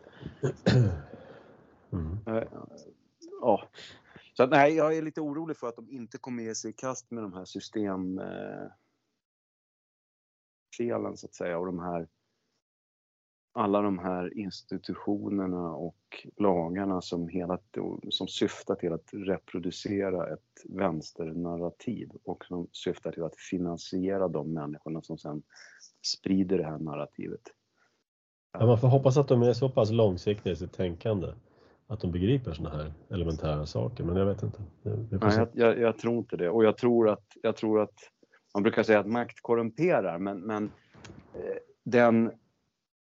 Mm. Eh, Ja. Så att, nej, jag är lite orolig för att de inte kommer ge sig i kast med de här system eh, felen så att säga och de här alla de här institutionerna och lagarna som, hela, som syftar till att reproducera ett vänsternarrativ och som syftar till att finansiera de människorna som sen sprider det här narrativet. Ja, man får hoppas att de är så pass långsiktiga i sitt tänkande att de begriper sådana här elementära saker, men jag vet inte. Nej, jag, jag, jag tror inte det. Och jag tror att, jag tror att man brukar säga att makt korrumperar, men, men eh, den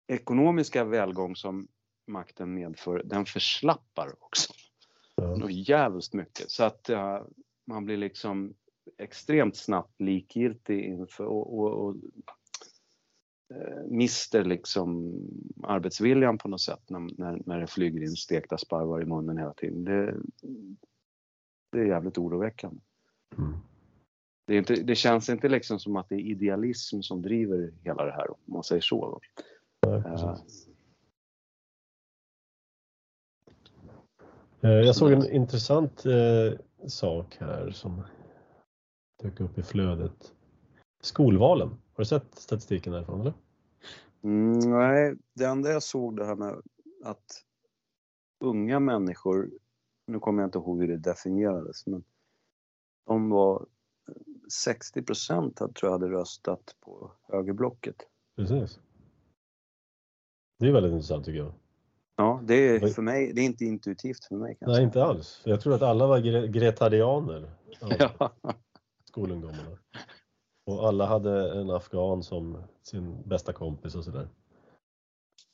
ekonomiska välgång som makten medför, den förslappar också. Och jävligt mycket. Så att eh, man blir liksom extremt snabbt likgiltig inför och, och, och eh, mister liksom arbetsviljan på något sätt när, när, när det flyger in stekta sparvar i munnen hela tiden. Det, det är jävligt oroväckande. Mm. Det, inte, det känns inte liksom som att det är idealism som driver hela det här, om man säger så. Eh. Eh, Jag såg en intressant eh, sak här som dök upp i flödet. Skolvalen. Har du sett statistiken därifrån eller? Mm, nej, det enda jag såg det här med att unga människor, nu kommer jag inte ihåg hur det definierades, men de var 60 procent tror jag hade röstat på högerblocket. Precis. Det är väldigt intressant tycker jag. Ja, det är för mig, det är inte intuitivt för mig kan jag Nej, inte alls. Jag tror att alla var gre- gretarianer. Ja. skolungdomarna. Och alla hade en afghan som sin bästa kompis och sådär.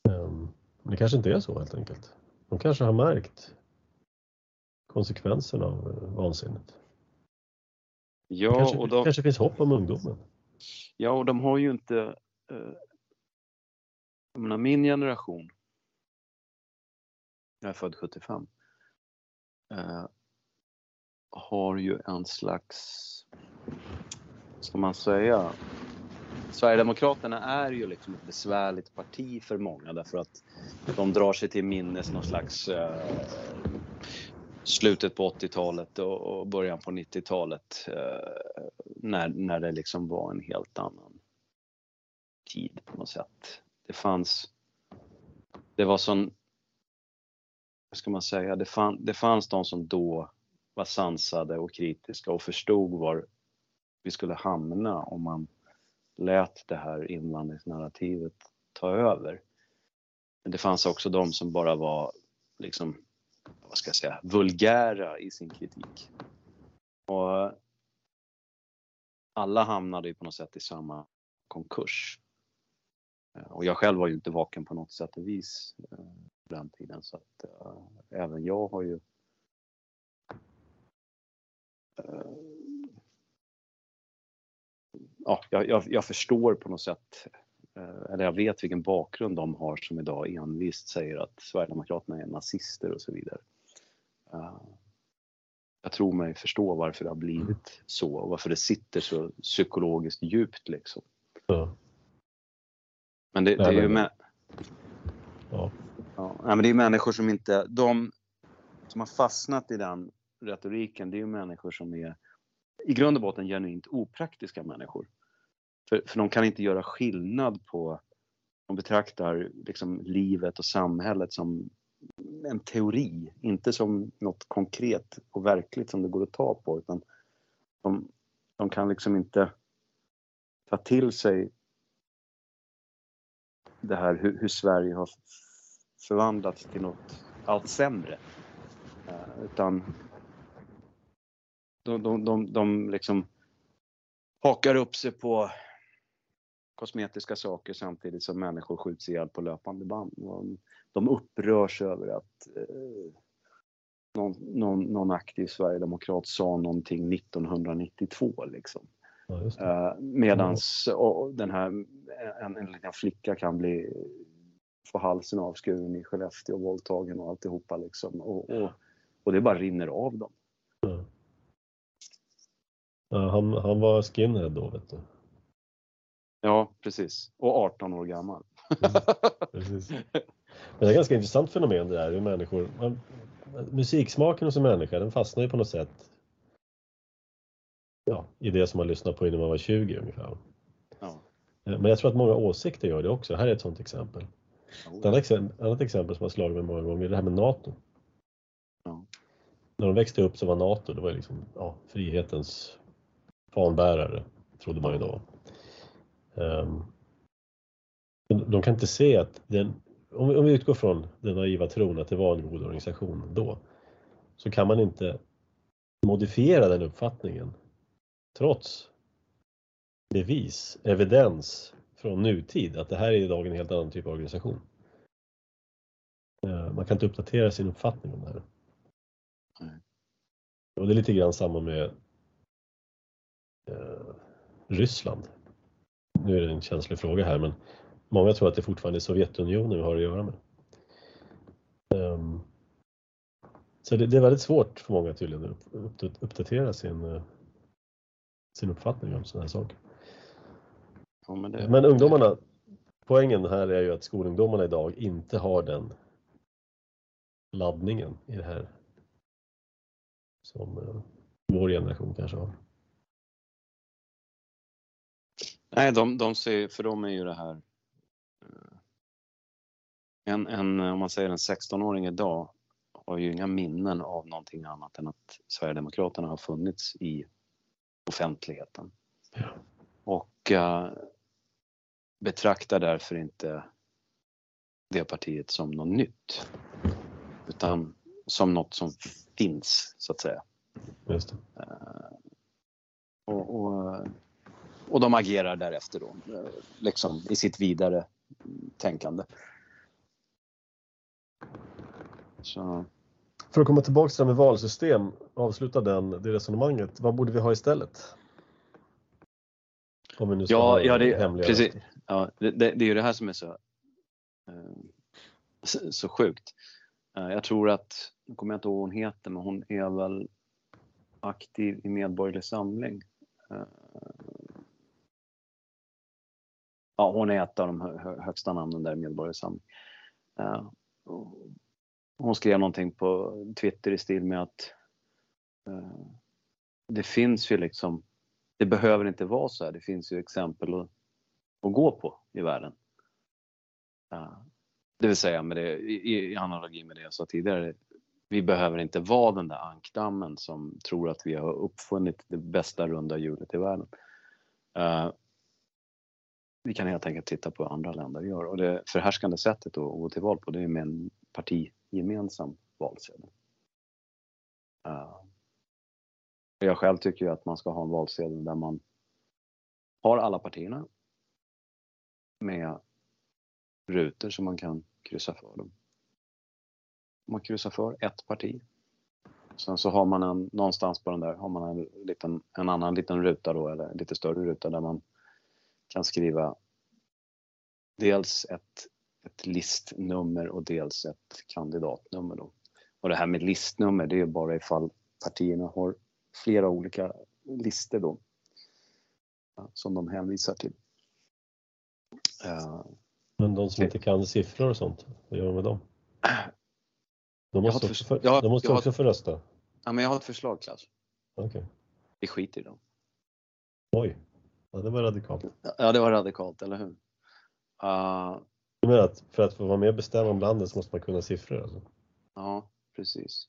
Ehm, Men det kanske inte är så helt enkelt. De kanske har märkt konsekvenserna av eh, vansinnet. Ja, kanske, och de, kanske finns hopp om ungdomen. ja, och de har ju inte... Jag menar, min generation, jag är född 75, eh, har ju en slags, ska man säga, Sverigedemokraterna är ju liksom ett besvärligt parti för många därför att de drar sig till minnes någon slags eh, slutet på 80-talet och, och början på 90-talet eh, när, när det liksom var en helt annan tid på något sätt. Det fanns, det var sån, vad ska man säga, det, fann, det fanns de som då var sansade och kritiska och förstod var vi skulle hamna om man lät det här invandringsnarrativet ta över. Men det fanns också de som bara var liksom, vad ska jag säga, vulgära i sin kritik. Och alla hamnade ju på något sätt i samma konkurs. Eh, Och jag själv var ju inte vaken på något sätt och vis eh, på den tiden så att eh, även jag har ju eh, ja, jag, jag, förstår på något sätt, eh, eller jag vet vilken bakgrund de har som idag envist säger att Sverigedemokraterna är nazister och så vidare. Eh, Jag tror mig förstå varför det har blivit så och varför det sitter så psykologiskt djupt liksom. Ja. Men det, det är ju med, Ja. Ja, men det är människor som inte, de som har fastnat i den retoriken, det är ju människor som är i grund och botten genuint opraktiska människor. För, för de kan inte göra skillnad på, de betraktar liksom livet och samhället som en teori, inte som något konkret och verkligt som det går att ta på utan de, de kan liksom inte ta till sig det här hur, hur Sverige har förvandlats till något allt sämre. Eh, utan de, de, de, de liksom hakar upp sig på kosmetiska saker samtidigt som människor skjuts ihjäl på löpande band. De upprörs över att eh, någon, någon, någon aktiv sverigedemokrat sa någonting 1992 liksom. Ja. Eh, medans och den här, en, en liten flicka kan bli, få halsen avskuren i Skellefteå, våldtagen och alltihopa liksom. Och, och, och det bara rinner av dem. Ja, han, han var skinhead då vet du. Ja, precis. Och 18 år gammal. Precis. Men det är ett ganska intressant fenomen det där hur människor, man, musiksmaken hos en människa den fastnar ju på något sätt ja, i det som man lyssnade på innan man var 20 ungefär. Ja. Men jag tror att många åsikter gör det också. Här är ett sådant exempel. Ett annat exempel, annat exempel som har slagit mig många gånger är det här med NATO. Ja. När de växte upp så var NATO det var liksom, ja, frihetens fanbärare, trodde man ju då. Um, de kan inte se att den, om vi, om vi utgår från den naiva tron att det var en god organisation då, så kan man inte modifiera den uppfattningen trots bevis, evidens från nutid att det här är idag en helt annan typ av organisation. Eh, man kan inte uppdatera sin uppfattning om det här. Och det är lite grann samma med eh, Ryssland. Nu är det en känslig fråga här men många tror att det fortfarande är Sovjetunionen vi har att göra med. Um, så det, det, är väldigt svårt för många tydligen att uppdatera sin, eh, sin uppfattning om sådana här saker. Ja, men, det... men ungdomarna, poängen här är ju att skolungdomarna idag inte har den laddningen i det här som uh, vår generation kanske har. Nej, de, de ser, för dem är ju det här eh, en, en, om man säger en 16-åring idag har ju inga minnen av någonting annat än att Sverigedemokraterna har funnits i offentligheten. Ja. Och uh, betraktar därför inte det partiet som något nytt. Utan som något som finns, så att säga. Just det. Uh, och, och, och de agerar därefter då, liksom i sitt vidare tänkande. Så. För att komma tillbaka till det med valsystem, avsluta den, det resonemanget. Vad borde vi ha istället? Om vi nu ska ja, ja, det, precis. Ja, det, det, det, är ju det här som är så, eh, så, så sjukt. Eh, jag tror att, nu kommer jag inte ihåg vad hon heter, men hon är väl aktiv i Medborgerlig Samling. Eh, ja, hon är ett av de högsta namnen där i Medborgerlig Samling. Hon skrev någonting på Twitter i stil med att eh, det finns ju liksom, det behöver inte vara så här. Det finns ju exempel att, att gå på i världen. Eh, det vill säga med det, i, i analogi med det jag sa tidigare, vi behöver inte vara den där ankdammen som tror att vi har uppfunnit det bästa runda hjulet i världen. Uh, vi kan helt enkelt titta på vad andra länder gör och det förhärskande sättet att gå till val på det är med en parti gemensam valsedel. Uh, jag själv tycker ju att man ska ha en valsedel där man har alla partierna med rutor som man kan kryssa för dem. Man kryssar för ett parti. Sen så har man en, någonstans på den där har man en, liten, en annan liten ruta då, eller lite större ruta där man kan skriva dels ett, ett listnummer och dels ett kandidatnummer. Då. Och det här med listnummer det är bara ifall partierna har flera olika listor då som de hänvisar till. Uh, men de som inte kan siffror och sånt, vad gör de med dem? De måste, också, för, de måste också få rösta. Ja, men jag har ett förslag Klas. Okay. Vi skiter i dem. Oj, ja, det var radikalt. Ja, det var radikalt, eller hur? Uh, menar att för att få vara med och bestämma om landet så måste man kunna siffror? Alltså? Ja, precis.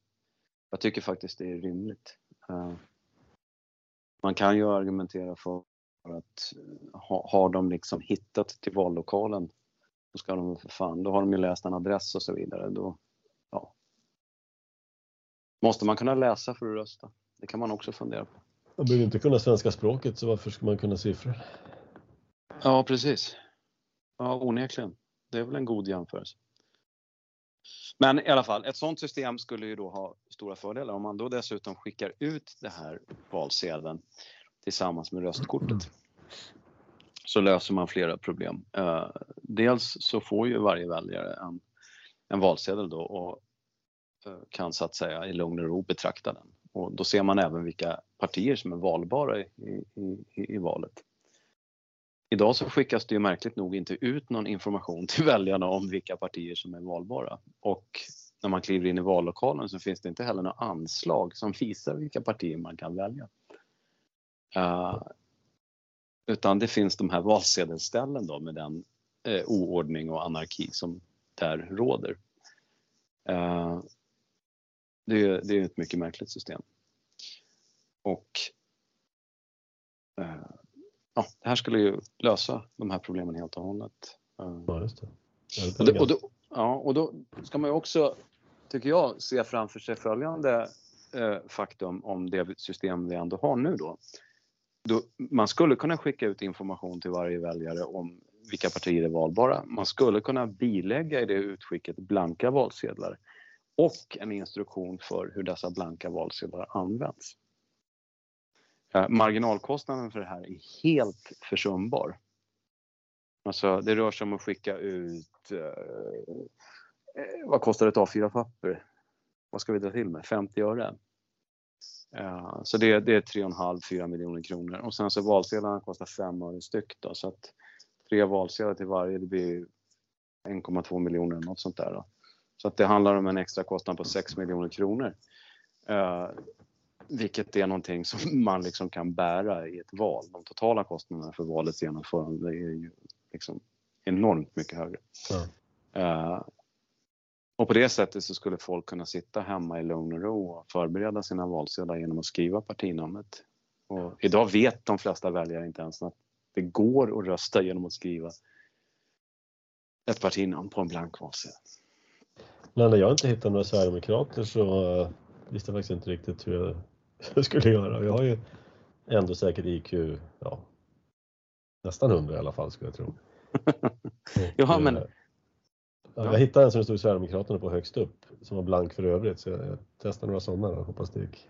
Jag tycker faktiskt det är rimligt. Uh, man kan ju argumentera för att ha, har de liksom hittat till vallokalen då ska de för fan, då har de ju läst en adress och så vidare. Då, ja. Måste man kunna läsa för att rösta? Det kan man också fundera på. Man behöver inte kunna svenska språket så varför ska man kunna siffror? Ja precis. Ja onekligen. Det är väl en god jämförelse. Men i alla fall, ett sådant system skulle ju då ha stora fördelar om man då dessutom skickar ut det här valsedeln tillsammans med röstkortet så löser man flera problem. Eh, dels så får ju varje väljare en, en valsedel då och eh, kan så att säga i lugn och ro betrakta den. Och då ser man även vilka partier som är valbara i, i, i, i valet. Idag så skickas det ju märkligt nog inte ut någon information till väljarna om vilka partier som är valbara. Och när man kliver in i vallokalen så finns det inte heller några anslag som visar vilka partier man kan välja. Uh, utan det finns de här valsedelsställen då med den uh, oordning och anarki som där råder. Uh, det, är, det är ett mycket märkligt system. Och ja, det här skulle ju lösa de här problemen helt och hållet. Ja, just det. Och, det, och, då, ja, och då ska man ju också, tycker jag, se framför sig följande eh, faktum om det system vi ändå har nu då. då. Man skulle kunna skicka ut information till varje väljare om vilka partier är valbara. Man skulle kunna bilägga i det utskicket blanka valsedlar och en instruktion för hur dessa blanka valsedlar används. Eh, marginalkostnaden för det här är helt försumbar. Alltså det rör sig om att skicka ut, eh, eh vad kostar ett A4-papper? Vad ska vi dra till med? 50 öre? Eh, så det, det är 3,5-4 miljoner kronor och sen så valsedlarna kostar 5 öre styck då, så att tre valsedlar till varje det blir 1,2 miljoner eller något sånt där. Då. Så att det handlar om en extra kostnad på 6 miljoner kronor. Eh, vilket är någonting som man liksom kan bära i ett val. De totala kostnaderna för valets genomförande är ju liksom enormt mycket högre. Ja. Uh, och på det sättet så skulle folk kunna sitta hemma i lugn och ro och förbereda sina valsedlar genom att skriva partinamnet. Och idag vet de flesta väljare inte ens att det går att rösta genom att skriva ett partinamn på en blank valsedel. när jag inte hittar några sverigedemokrater så uh, visste jag faktiskt inte riktigt hur jag skulle göra. Jag har ju ändå säkert IQ, ja, nästan 100 i alla fall skulle jag tro. ja, men... Ja, jag hittade en som det stod Sverigedemokraterna på högst upp, som var blank för övrigt, så jag testade några sådana och hoppas det gick,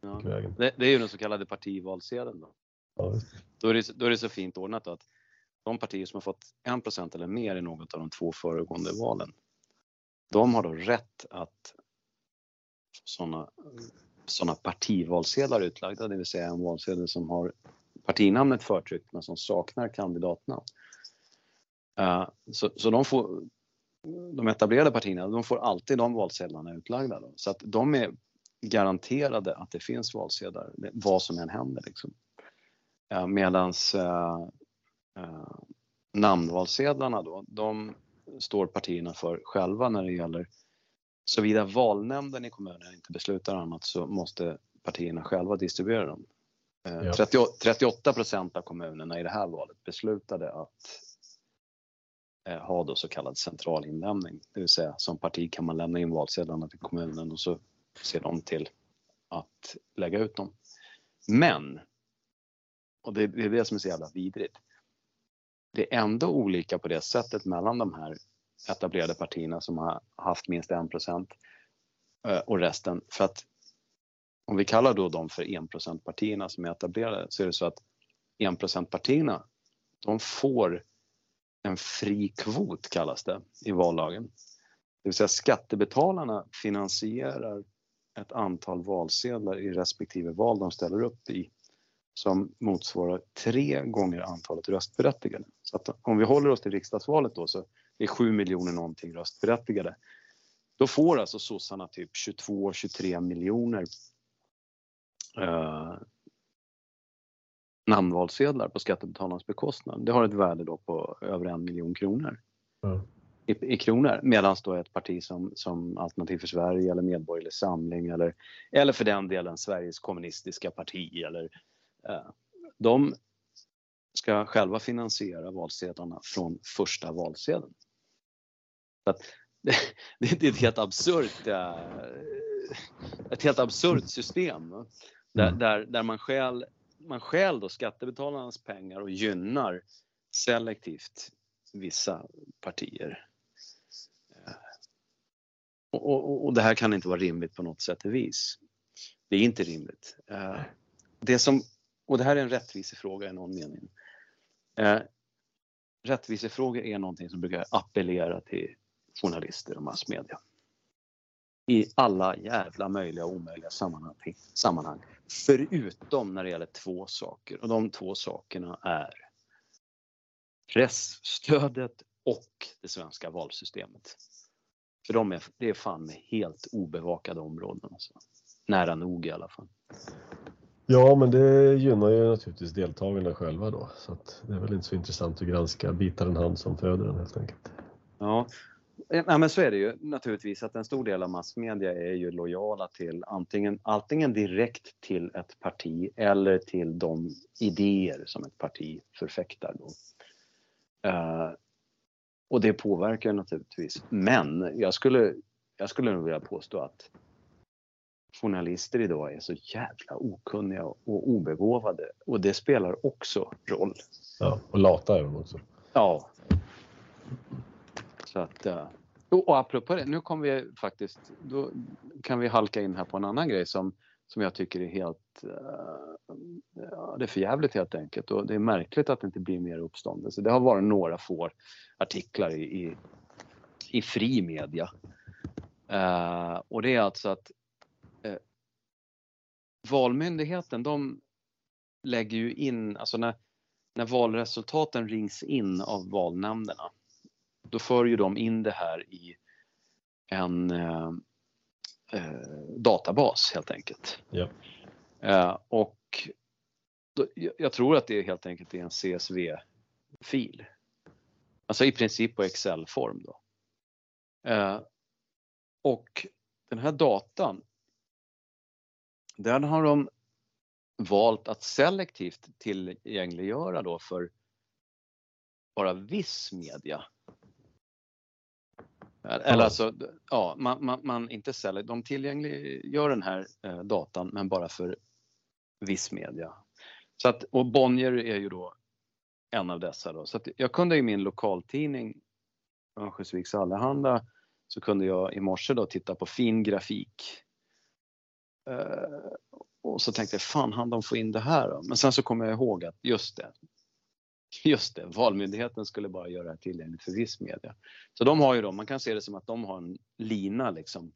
ja. gick vägen. Det, det, är ju den så kallade partivalsedeln då. Ja, då, är det, då är det så fint ordnat att de partier som har fått 1% eller mer i något av de två föregående valen, de har då rätt att sådana sådana partivalsedlar utlagda, det vill säga en valsedel som har partinamnet förtryckt men som saknar kandidatnamn. Uh, så, så de, får, de etablerade partierna de får alltid de valsedlarna utlagda. Då. Så att de är garanterade att det finns valsedlar vad som än händer. Liksom. Uh, medans uh, namnvalsedlarna då, de står partierna för själva när det gäller Såvida valnämnden i kommunen inte beslutar annat så måste partierna själva distribuera dem. Eh, ja. 38 procent av kommunerna i det här valet beslutade att eh, ha då så kallad central inlämning. Det vill säga som parti kan man lämna in valsedlarna till kommunen och så ser de till att lägga ut dem. Men, och det är det som är så jävla vidrigt, det är ändå olika på det sättet mellan de här etablerade partierna som har haft minst 1 procent eh, och resten. För att om vi kallar då dem för 1 partierna som är etablerade så är det så att 1% partierna de får en fri kvot kallas det i vallagen. Det vill säga skattebetalarna finansierar ett antal valsedlar i respektive val de ställer upp i som motsvarar tre gånger antalet röstberättigade. Så att om vi håller oss till riksdagsvalet då så det är 7 miljoner någonting röstberättigade. Då får alltså sossarna typ 22-23 miljoner eh, namnvalsedlar på skattebetalarnas bekostnad. Det har ett värde då på över en miljon kronor. Mm. I, i, kronor. Medan då ett parti som, som Alternativ för Sverige eller Medborgerlig Samling eller, eller för den delen Sveriges kommunistiska parti eller eh, de ska själva finansiera valsedlarna från första valsedeln. Så det, är ett helt absurt, äh, ett helt absurt system där, mm. där, där man stjäl, man stjäl då skattebetalarnas pengar och gynnar selektivt vissa partier. Eh, och, och, och, det här kan inte vara rimligt på något sätt och vis. Det är inte rimligt. Eh, det som, och det här är en rättvisefråga i någon mening. Rättvisefrågor är någonting som brukar appellera till journalister och massmedia. I alla jävla möjliga och omöjliga sammanhang, sammanhang. Förutom när det gäller två saker och de två sakerna är pressstödet och det svenska valsystemet. För de är, det är fan med helt obevakade områden. Alltså. Nära nog i alla fall. Ja, men det gynnar ju naturligtvis deltagarna själva då. Så att det är väl inte så intressant att granska bitar den hand som föder den helt enkelt. Ja, Ja, men så är det ju naturligtvis att en stor del av massmedia är ju lojala till antingen, antingen direkt till ett parti eller till de idéer som ett parti förfäktar. Då. Uh, och det påverkar naturligtvis. Men jag skulle, jag skulle nog vilja påstå att journalister idag är så jävla okunniga och obegåvade och det spelar också roll. Ja, och lata är de också. Ja. Så att, uh, och apropå det, nu kommer vi faktiskt, då kan vi halka in här på en annan grej som, som jag tycker är helt, uh, ja, det är för jävligt helt enkelt och det är märkligt att det inte blir mer uppståndelse. Det har varit några få artiklar i, i, i fri media. Uh, och det är alltså att uh, Valmyndigheten de lägger ju in, alltså när, när valresultaten rings in av valnämnderna då för ju de in det här i en eh, eh, databas helt enkelt. Ja. Eh, och då, jag tror att det helt enkelt är en CSV-fil. Alltså i princip på Excel-form då. Eh, och den här datan, den har de valt att selektivt tillgängliggöra då för bara viss media eller alltså, ja, man, man, man inte säljer, de tillgängliggör den här eh, datan men bara för viss media. Så att, och Bonnier är ju då en av dessa då. Så att jag kunde i min lokaltidning Örnsköldsviks Allehanda så kunde jag i morse då titta på fin grafik. Eh, och så tänkte jag, fan han de få in det här då? Men sen så kom jag ihåg att just det, Just det, Valmyndigheten skulle bara göra det tillgängligt för viss media. Så de har ju då, man kan se det som att de har en lina liksom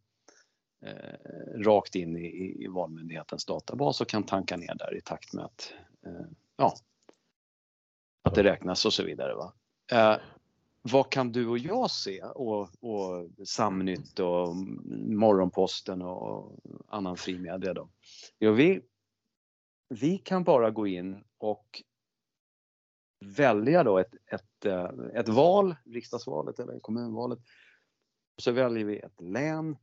eh, rakt in i, i Valmyndighetens databas och kan tanka ner där i takt med att, eh, ja, att det räknas och så vidare. Va? Eh, vad kan du och jag se och, och Samnytt och Morgonposten och annan fri media då? Jo, vi, vi kan bara gå in och välja då ett, ett, eh, ett val, riksdagsvalet eller kommunvalet. Så väljer vi ett län,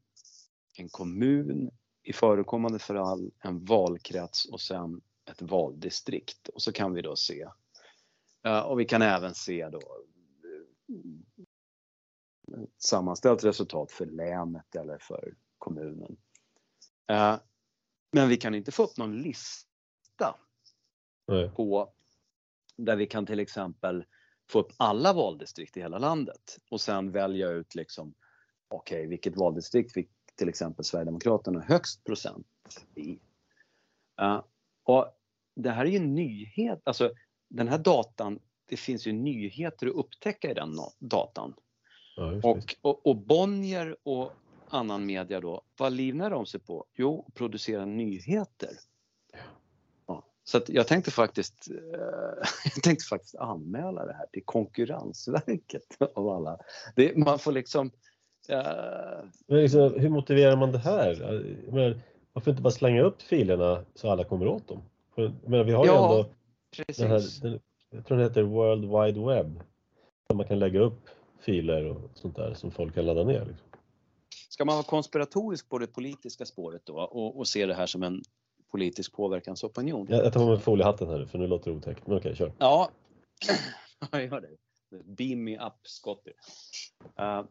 en kommun, i förekommande fall en valkrets och sen ett valdistrikt. Och så kan vi då se. Eh, och vi kan även se då ett eh, sammanställt resultat för länet eller för kommunen. Men vi kan inte få upp någon lista Nej. på där vi kan till exempel få upp alla valdistrikt i hela landet och sen välja ut liksom okej, okay, vilket valdistrikt fick till exempel Sverigedemokraterna högst procent i. Uh, och det här är ju en nyhet, alltså den här datan, det finns ju nyheter att upptäcka i den datan. Ja, och, och, och Bonnier och annan media då, vad livnär de sig på? Jo, producera nyheter. Så jag tänkte faktiskt, eh, jag tänkte faktiskt anmäla det här till Konkurrensverket av alla. Det, man får liksom... Uh... Men liksom, hur motiverar man det här? Men, varför inte bara slänga upp filerna så alla kommer åt dem? Men vi har ja, ju ändå precis. Den här, den, jag tror den heter World Wide Web. Där man kan lägga upp filer och sånt där som folk kan ladda ner. Liksom. Ska man vara konspiratorisk på det politiska spåret då och, och se det här som en politisk påverkansopinion. Jag, jag tar på mig foliehatten här för nu låter det otäckt. Men okej, kör. Ja, jag gör det. Beam me up Scotty. Uh,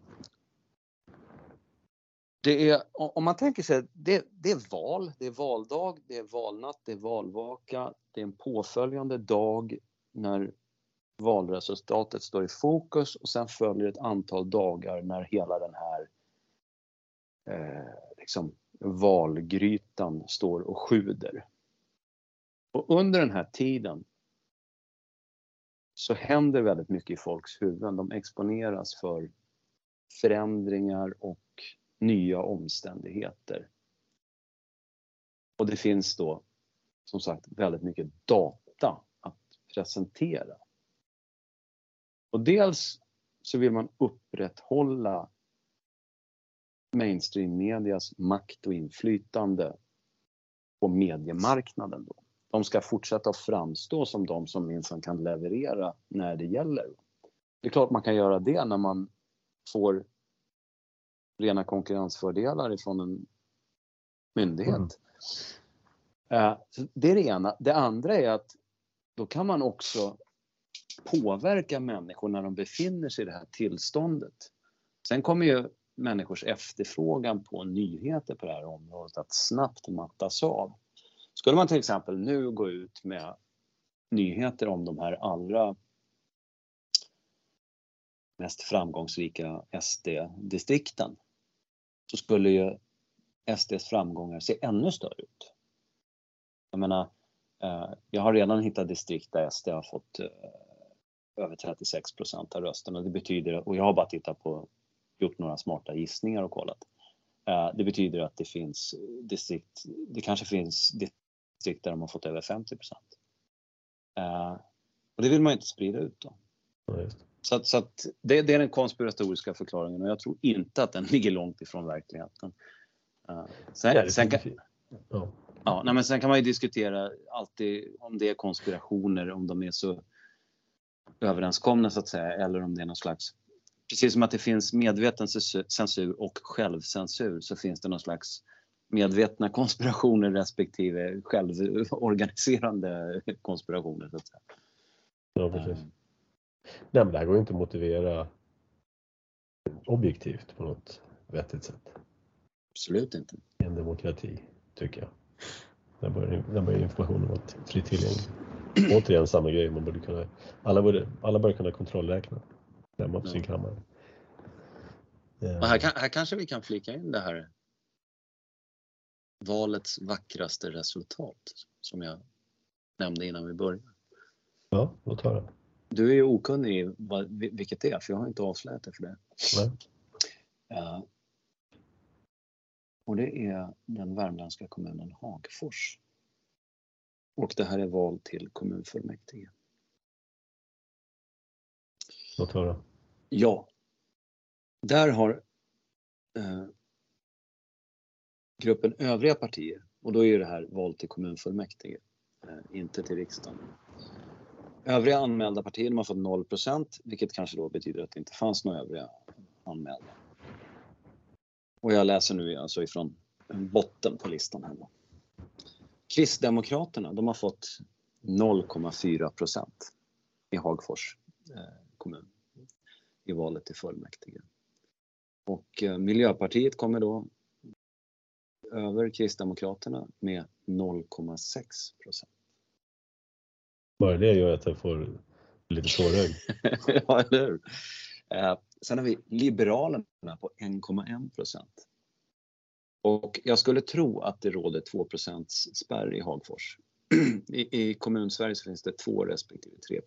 det är, om man tänker sig, det, det är val, det är valdag, det är valnatt, det är valvaka, det är en påföljande dag när valresultatet står i fokus och sen följer ett antal dagar när hela den här eh, liksom, valgrytan står och sjuder. Och under den här tiden så händer väldigt mycket i folks huvuden. De exponeras för förändringar och nya omständigheter. Och det finns då som sagt väldigt mycket data att presentera. Och dels så vill man upprätthålla mainstream-medias makt och inflytande på mediemarknaden. Då. De ska fortsätta att framstå som de som minsann kan leverera när det gäller. Det är klart man kan göra det när man får rena konkurrensfördelar ifrån en myndighet. Mm. Uh, det är det ena. Det andra är att då kan man också påverka människor när de befinner sig i det här tillståndet. Sen kommer ju människors efterfrågan på nyheter på det här området att snabbt mattas av. Skulle man till exempel nu gå ut med nyheter om de här allra mest framgångsrika SD-distrikten så skulle ju SDs framgångar se ännu större ut. Jag menar, eh, jag har redan hittat distrikt där SD har fått eh, över 36 procent av rösterna. Det betyder, och jag har bara tittat på, gjort några smarta gissningar och kollat. Eh, det betyder att det finns distrikt, det kanske finns distrikt där de har fått över 50 procent. Och det vill man inte sprida ut då. Ja, så, att, så att det, det, är den konspiratoriska förklaringen och jag tror inte att den ligger långt ifrån verkligheten. sen, ja, sen kan, ja. Ja, nej, men sen kan man ju diskutera alltid om det är konspirationer, om de är så överenskomna så att säga, eller om det är någon slags Precis som att det finns medveten censur och självcensur så finns det någon slags medvetna konspirationer respektive självorganiserande konspirationer. Så att säga. Ja, precis. Nej, men det här går inte att motivera objektivt på något vettigt sätt. Absolut inte. En demokrati, tycker jag. Där börjar, där börjar informationen vara fritt tillgänglig. Återigen samma grej, man borde kunna, alla, borde, alla bör kunna kontrollräkna hemma på sin kammare. Och här, kan, här kanske vi kan flika in det här valets vackraste resultat som jag nämnde innan vi började. Ja, låt höra. Du är ju okunnig i vad, vilket det är, för jag har inte avslöjat det för det. Uh, och det är den värmländska kommunen Hagfors. Och det här är val till kommunfullmäktige. Låt höra. Ja. Där har eh, gruppen övriga partier, och då är det här val till kommunfullmäktige, eh, inte till riksdagen. Övriga anmälda partier har fått 0% vilket kanske då betyder att det inte fanns några övriga anmälda. Och jag läser nu alltså ifrån botten på listan här. Kristdemokraterna, de har fått 0,4 procent i Hagfors eh, kommun i valet till fullmäktige. Och eh, Miljöpartiet kommer då över Kristdemokraterna med 0,6 procent. Bara det gör att jag får lite tårögd. ja, eller hur? Eh, sen har vi Liberalerna på 1,1 procent. Och jag skulle tro att det råder 2% spärr i Hagfors. I, I kommunsverige så finns det 2 respektive 3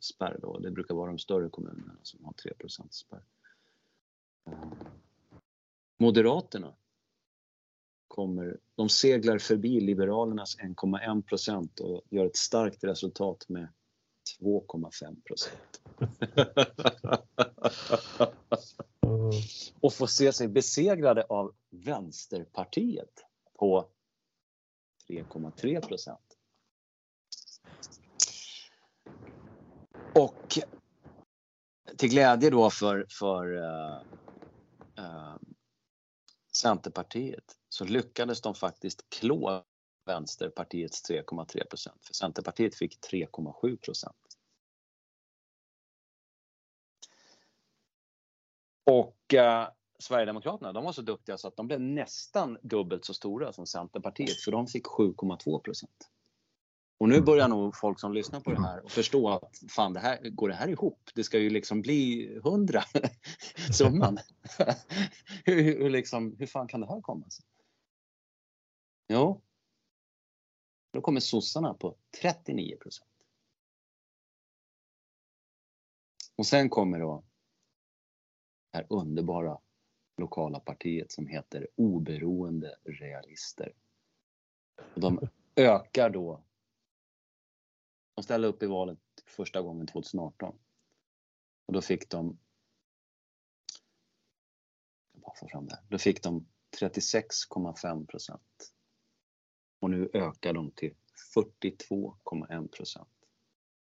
spärr då. Det brukar vara de större kommunerna som har 3 spärr. Moderaterna kommer, de seglar förbi Liberalernas 1,1 procent och gör ett starkt resultat med 2,5 procent. och får se sig besegrade av Vänsterpartiet på 3,3 procent. Och till glädje då för, för uh, uh, Centerpartiet så lyckades de faktiskt klå Vänsterpartiets 3,3 procent. För Centerpartiet fick 3,7 procent. Och eh, Sverigedemokraterna, de var så duktiga så att de blev nästan dubbelt så stora som Centerpartiet, för de fick 7,2 procent. Och nu börjar nog folk som lyssnar på det här och förstå att fan, det här, går det här ihop? Det ska ju liksom bli 100 summan. hur, hur, liksom, hur fan kan det här komma sig? Jo, då kommer sossarna på 39 procent. Och sen kommer då det här underbara lokala partiet som heter Oberoende Realister. Och de ökar då. De ställer upp i valet första gången 2018. Och då fick de jag bara få fram det. Då fick de 36,5 procent. Och nu ökar de till 42,1 procent.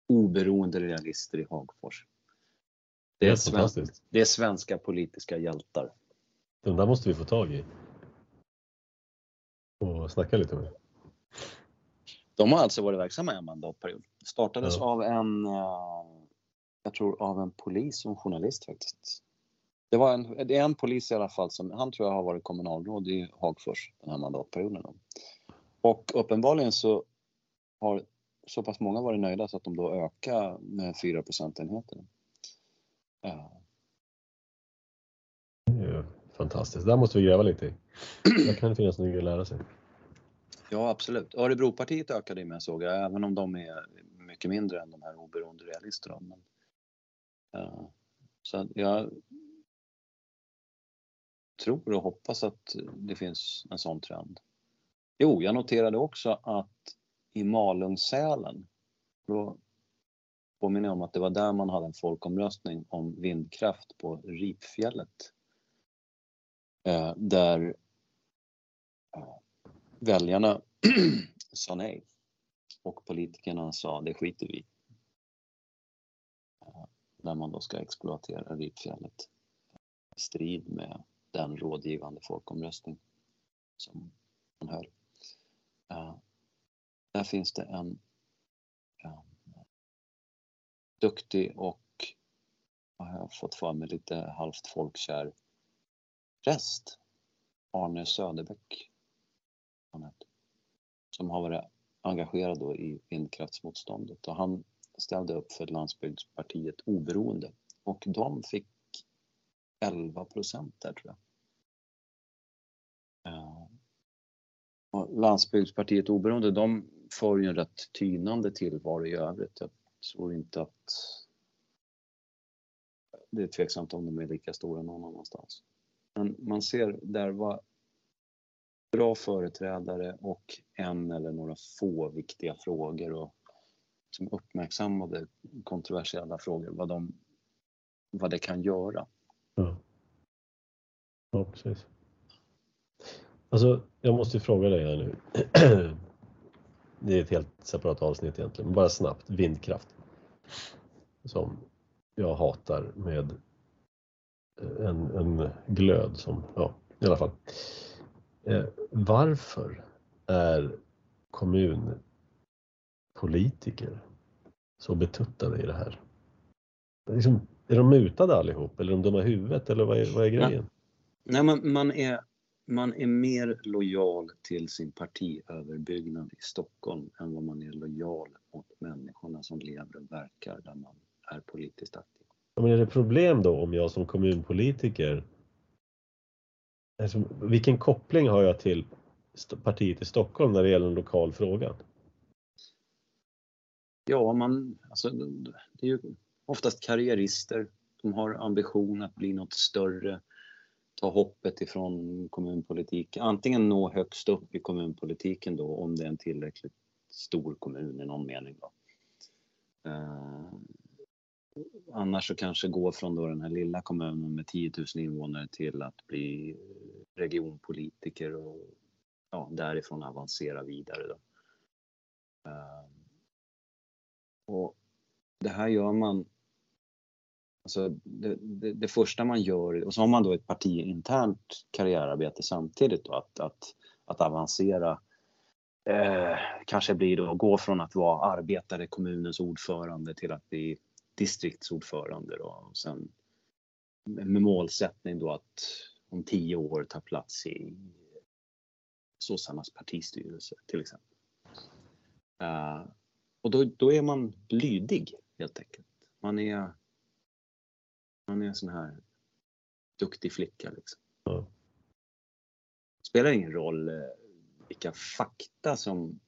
Oberoende realister i Hagfors. Det är, sven det är svenska politiska hjältar. De där måste vi få tag i. Och snacka lite med. De har alltså varit verksamma i en mandatperiod. Startades ja. av en, eh, jag tror av en polis och en journalist faktiskt. Det, var en, det är en polis i alla fall som, han tror jag har varit kommunalråd i Hagfors den här mandatperioden. Och uppenbarligen så har så pass många varit nöjda så att de då ökar med 4 procentenheter. Ja. Det är fantastiskt. Där måste vi gräva lite i. Där kan det finnas något att lära sig. Ja, absolut. Örebropartiet ökade ju med såg jag, även om de är mycket mindre än de här oberoende realisterna. Men, uh, Så jag tror och hoppas att det finns en sån trend. Jo, jag noterade också att i Malungsälen, då påminner jag om att det var där man hade en folkomröstning om vindkraft på Ripfjället. Eh, där väljarna sa nej och politikerna sa det skiter vi När man då ska exploatera Ripfjället i strid med den rådgivande folkomröstning som man höll. Där finns det en, en duktig och, jag har jag fått för mig, lite halvt folkkär präst. Arne Söderbäck. Som har varit engagerad då i vindkraftsmotståndet och han ställde upp för Landsbygdspartiet Oberoende och de fick 11 procent där tror jag. Eh, landsbygdspartiet Oberoende, de får ju en rätt tynande tillvaro i övrigt. Jag tror inte att det är tveksamt om de är lika stora någon annanstans. Men man ser där vad bra företrädare och en eller några få viktiga frågor och som uppmärksammade kontroversiella frågor, vad, de, vad det kan göra. Ja, ja precis. Alltså, jag måste ju fråga dig här nu. Det är ett helt separat avsnitt egentligen, men bara snabbt. Vindkraft. Som jag hatar med en, en glöd som, ja, i alla fall. Eh, varför är kommunpolitiker så betuttade i det här? Liksom, är de mutade allihop eller är de dumma i huvudet eller vad är, vad är grejen? Nej, man, man är man är mer lojal till sin partiöverbyggnad i Stockholm än vad man är lojal mot människorna som lever och verkar där man är politiskt aktiv. Men är det problem då om jag som kommunpolitiker alltså, vilken koppling har jag till partiet i Stockholm när det gäller en lokal fråga? Ja, man, alltså, det är ju oftast karriärister. som har ambition att bli något större ta hoppet ifrån kommunpolitiken. Antingen nå högst upp i kommunpolitiken då om det är en tillräckligt stor kommun i någon mening. Då. Eh, annars så kanske gå från då den här lilla kommunen med 10 000 invånare till att bli regionpolitiker och ja, därifrån avancera vidare. Då. Ehm, och det här gör man Alltså det, det, det, första man gör, och så har man då ett partiinternt karriärarbete samtidigt då, att, att, att avancera. Eh, kanske blir då gå från att vara arbetare, kommunens ordförande till att bli distriktsordförande då, och sen med målsättning då att om tio år ta plats i sossarnas partistyrelse till exempel. Uh, och då, då är man lydig helt enkelt. Man är man är en sån här duktig flicka liksom. Mm. Spelar ingen roll eh, vilka fakta som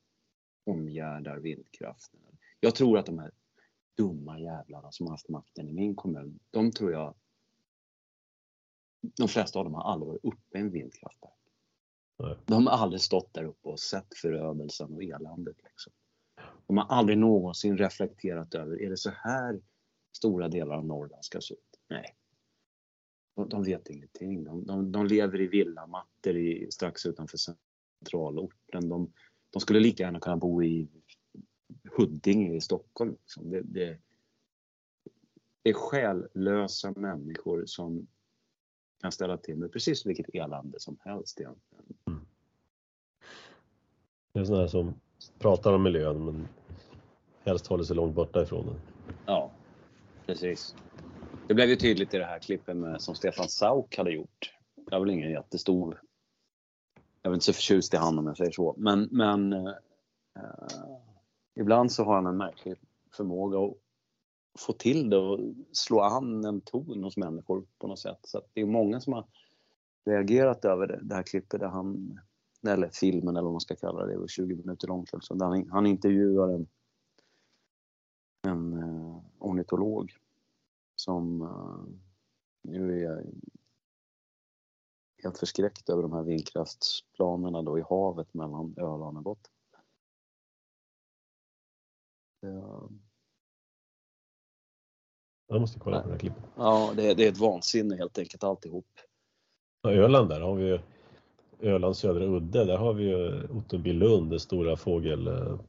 omgärdar vindkraften. Jag tror att de här dumma jävlarna som har haft makten i min kommun, de tror jag de flesta av dem har aldrig varit uppe i en vindkraftverk. Nej. De har aldrig stått där uppe och sett förödelsen och eländet. Liksom. De har aldrig någonsin reflekterat över, är det så här stora delar av Norrland ska se ut. Nej. De, de vet ingenting. De, de, de lever i villamattor i, strax utanför centralorten. De, de skulle lika gärna kunna bo i Huddinge i Stockholm. Liksom. Det, det, det är själlösa människor som kan ställa till med precis vilket elände som helst egentligen. Mm. Det är sådana som pratar om miljön men helst håller sig långt borta ifrån den. Ja, precis. Det blev ju tydligt i det här klippet med, som Stefan Sauk hade gjort. Jag är väl ingen jättestor... Jag är inte så förtjust i han om jag säger så. Men, men uh, ibland så har han en märklig förmåga att få till det och slå an en ton hos människor på något sätt. Så det är många som har reagerat över det, det här klippet där han, eller filmen eller vad man ska kalla det, det var 20 minuter långt alltså, där han, han intervjuar en, en uh, ornitolog som uh, nu är helt förskräckt över de här vindkraftsplanerna då i havet mellan Öland och Gotland. Eh, jag måste kolla på det här klippet. Ja, det är, det är ett vansinne helt enkelt alltihop. Ja, Öland där har vi ju Ölands södra udde, där har vi ju Ottenbylund, det stora fågelcentret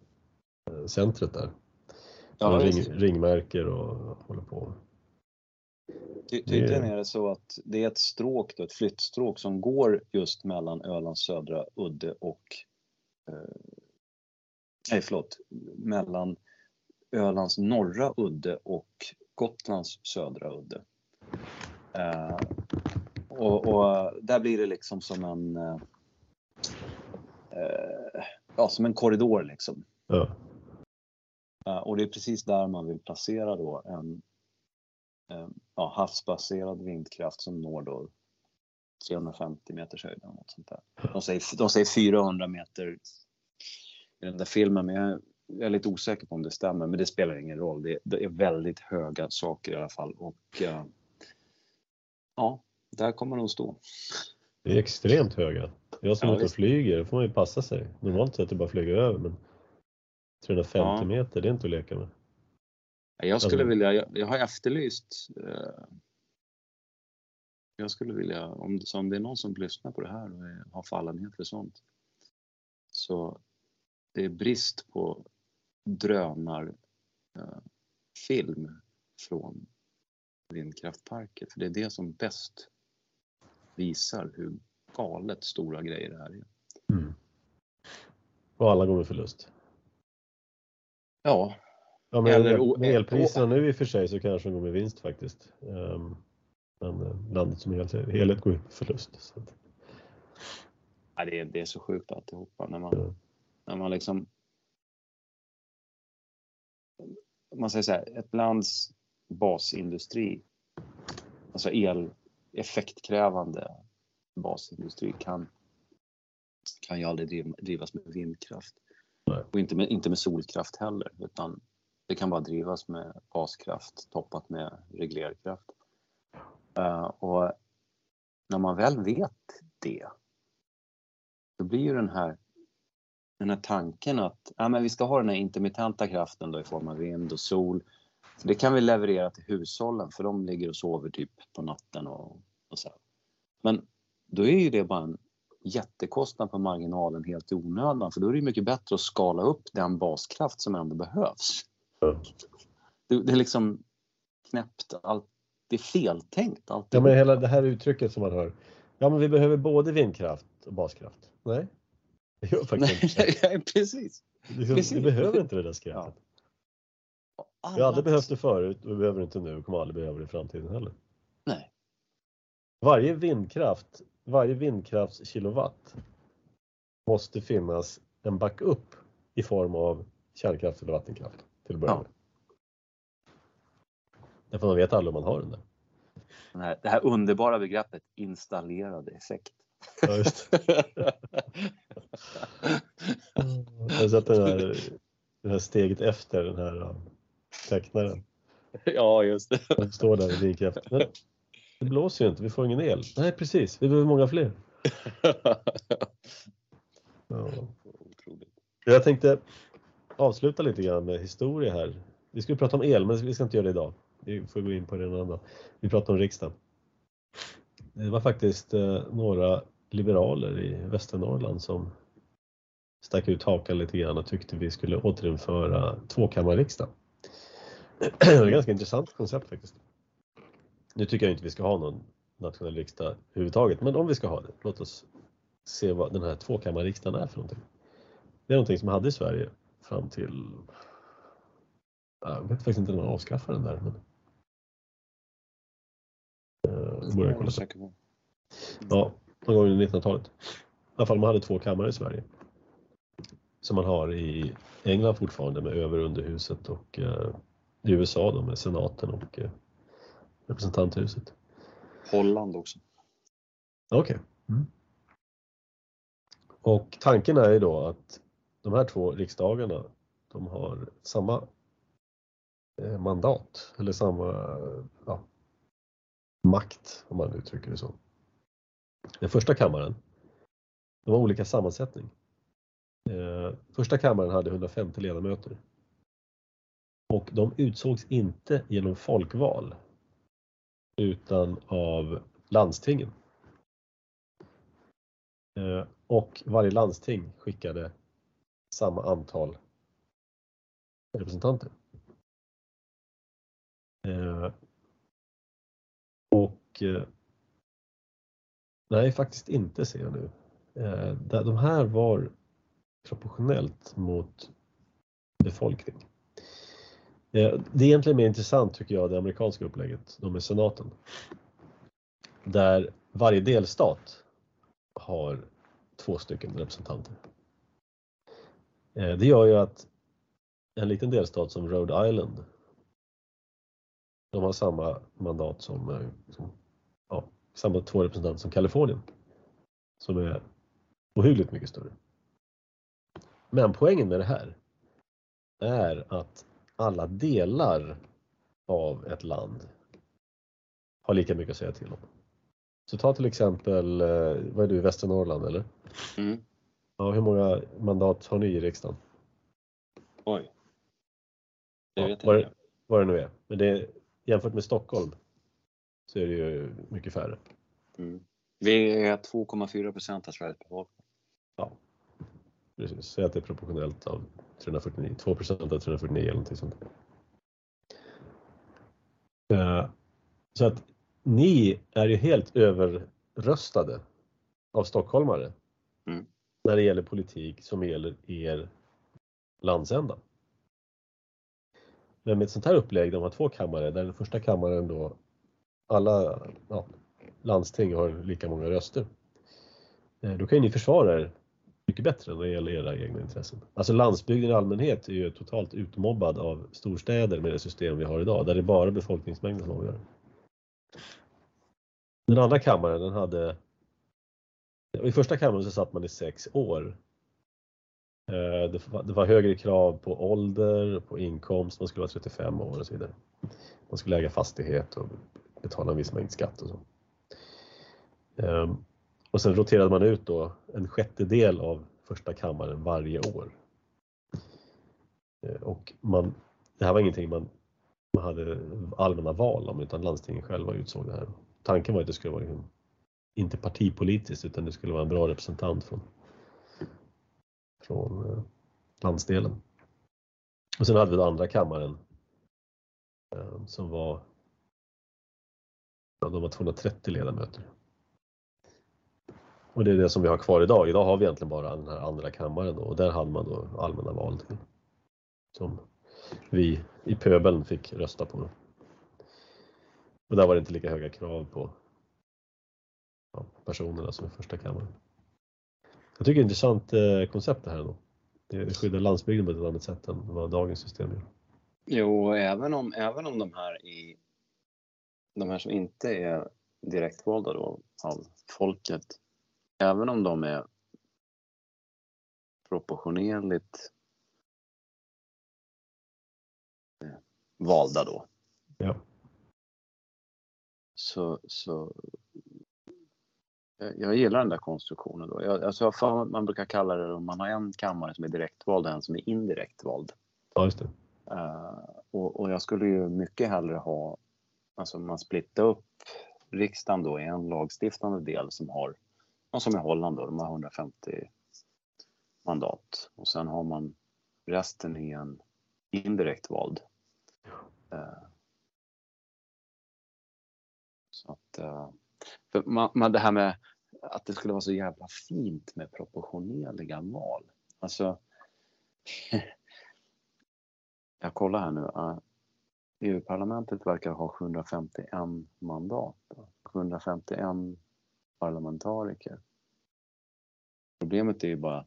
där. Ja, ring, ringmärker och håller på. Ty, tydligen är det så att det är ett stråk, då, ett flyttstråk som går just mellan Ölands södra udde och eh, nej förlåt, mellan Ölands norra udde och Gotlands södra udde. Eh, och, och, där blir det liksom som en eh, eh ja, som en korridor liksom. Ja. Eh, och det är precis där man vill placera då en eh, ja, havsbaserad vindkraft som når då 350 meters höjd eller något sånt där. De säger, de säger 400 meter i den där filmen men jag jag är lite osäker på om det stämmer, men det spelar ingen roll. Det, det är väldigt höga saker i alla fall och uh, ja, där kommer de stå. Det är extremt höga. Jag som ja, inte flyger, då får man ju passa sig. Normalt sett är det bara att flyga över, men 350 ja. meter, det är inte att leka med. Jag skulle alltså, vilja, jag, jag har efterlyst uh, jag skulle vilja, om det, om det är någon som lyssnar på det här och har fallenhet för sånt, så det är brist på drönarfilm eh, från vindkraftparker. För det är det som bäst visar hur galet stora grejer det här är. Mm. Och alla går med förlust? Ja. ja med, Eller, med elpriserna nu i och för sig så kanske de går med vinst faktiskt. Um, men eh, landet som helhet går med förlust. Så ja, det, är, det är så sjukt alltihopa. När man, ja. när man liksom om man säger så här, ett lands basindustri, alltså el, effektkrävande basindustri kan, kan ju aldrig drivas med vindkraft. Nej. Och inte med, inte med solkraft heller, utan det kan bara drivas med baskraft toppat med reglerkraft. Uh, och när man väl vet det, då blir ju den här den här tanken att ja, men vi ska ha den här intermittenta kraften då i form av vind och sol. Det kan vi leverera till hushållen för de ligger och sover typ på natten och, och så. Men då är ju det bara en jättekostnad på marginalen helt i onödan för då är det mycket bättre att skala upp den baskraft som ändå behövs. Det, det är liksom knäppt, allt, det är feltänkt. Allt ja, men hela det här uttrycket som man hör. Ja, men vi behöver både vindkraft och baskraft. Nej, det gör faktiskt Nej, inte. precis. Liksom, precis. Vi behöver inte det där skräpet. Ja. Vi har aldrig behövt det förut och vi behöver inte nu och kommer aldrig behöva det i framtiden heller. Nej. Varje vindkraft, varje vindkraftskilowatt måste finnas en backup i form av kärnkraft eller vattenkraft till att börja med. Därför man vet aldrig om man har den där. Det här underbara begreppet installerad effekt. Ja, Jag har sett den här, det här steget efter den här tecknaren. Ja, just det. Den står där i vindkraft. Men det blåser ju inte, vi får ingen el. Nej, precis. Vi behöver många fler. Ja. Jag tänkte avsluta lite grann med historia här. Vi skulle prata om el, men vi ska inte göra det idag. vi får gå in på det en annan. Vi pratar om riksdagen. Det var faktiskt eh, några liberaler i Västernorrland som stack ut hakan lite grann och tyckte vi skulle återinföra tvåkammarriksdag. Det är ett ganska intressant koncept faktiskt. Nu tycker jag inte vi ska ha någon nationell riksdag överhuvudtaget, men om vi ska ha det, låt oss se vad den här tvåkammarriksdagen är för någonting. Det är någonting som hade i Sverige fram till, jag vet faktiskt inte när man avskaffade den där. Men... Borde jag kolla. Ja, någon gång under 1900-talet. I alla fall man hade två kammare i Sverige. Som man har i England fortfarande med över och underhuset och uh, i USA då med senaten och uh, representanthuset. Holland också. Okej. Okay. Mm. Och tanken är ju då att de här två riksdagarna, de har samma eh, mandat eller samma ja, makt om man uttrycker det så. Den första kammaren, de har olika sammansättning. Eh, första kammaren hade 150 ledamöter och de utsågs inte genom folkval utan av landstingen. Eh, och varje landsting skickade samma antal representanter. Eh, och eh, nej, faktiskt inte ser jag nu. Eh, de här var proportionellt mot befolkning. Eh, det är egentligen mer intressant tycker jag, det amerikanska upplägget, de med senaten. Där varje delstat har två stycken representanter. Eh, det gör ju att en liten delstat som Rhode Island, de har samma mandat som, eh, som ja, samma två representanter som Kalifornien, som är ohyggligt mycket större. Men poängen med det här är att alla delar av ett land har lika mycket att säga till om. Så ta till exempel, eh, vad är du, Västernorrland eller? Mm. Ja, hur många mandat har ni i riksdagen? Oj. Det ja, vet jag inte. Vad det nu är. Men det är, jämfört med Stockholm så är det ju mycket färre. Mm. Vi är 2,4 procent av Sveriges befolkning. Ja, precis. Säg att det är proportionellt av 349, 2 procent av 349 eller någonting sånt. Uh, så att ni är ju helt överröstade av stockholmare mm. när det gäller politik som gäller er landsända. Men med ett sånt här upplägg, de har två kammare, där den första kammaren då alla ja, landsting har lika många röster. Eh, då kan ju ni försvara er mycket bättre när det gäller era egna intressen. Alltså landsbygden i allmänhet är ju totalt utmobbad av storstäder med det system vi har idag, där det är bara befolkningsmängden som avgör. Den andra kammaren den hade i första kammaren så satt man i sex år. Eh, det var högre krav på ålder, på inkomst, man skulle vara 35 år och så vidare. Man skulle äga fastighet och betala en viss mängd skatt och så. Ehm, och sen roterade man ut då en sjättedel av första kammaren varje år. Eh, och man, det här var ingenting man, man hade allmänna val om utan landstingen själva utsåg det här tanken var att det skulle vara liksom, inte partipolitiskt utan det skulle vara en bra representant från, från eh, landsdelen. Och sen hade vi den andra kammaren eh, som var, ja, de var 230 ledamöter. Och det är det som vi har kvar idag. Idag har vi egentligen bara den här andra kammaren då, och där hade man då allmänna val till. Som vi i pöbeln fick rösta på. Då. Och där var det inte lika höga krav på ja, personerna som i första kammaren. Jag tycker det är ett intressant eh, koncept det här då. Det skyddar landsbygden på ett annat sätt än vad dagens system gör. Jo, även om, även om de här i de här som inte är direktvalda då av folket, även om de är proportionerligt eh, valda då. Ja så, så jag gillar den där konstruktionen. Då. Jag, alltså jag man brukar kalla det om man har en kammare som är direktvald och en som är indirekt vald. Ja, just det. Uh, och, och, jag skulle ju mycket hellre ha, alltså man splittar upp riksdagen då i en lagstiftande del som har, som i Holland då, de har 150 mandat och sen har man resten i en indirekt vald. Eh, så att, eh, för man, man, det här med att det skulle vara så jävla fint med proportionerliga val. Alltså, jag kollar här nu. Eh, EU-parlamentet verkar ha 751 mandat. 751 parlamentariker. Problemet är ju bara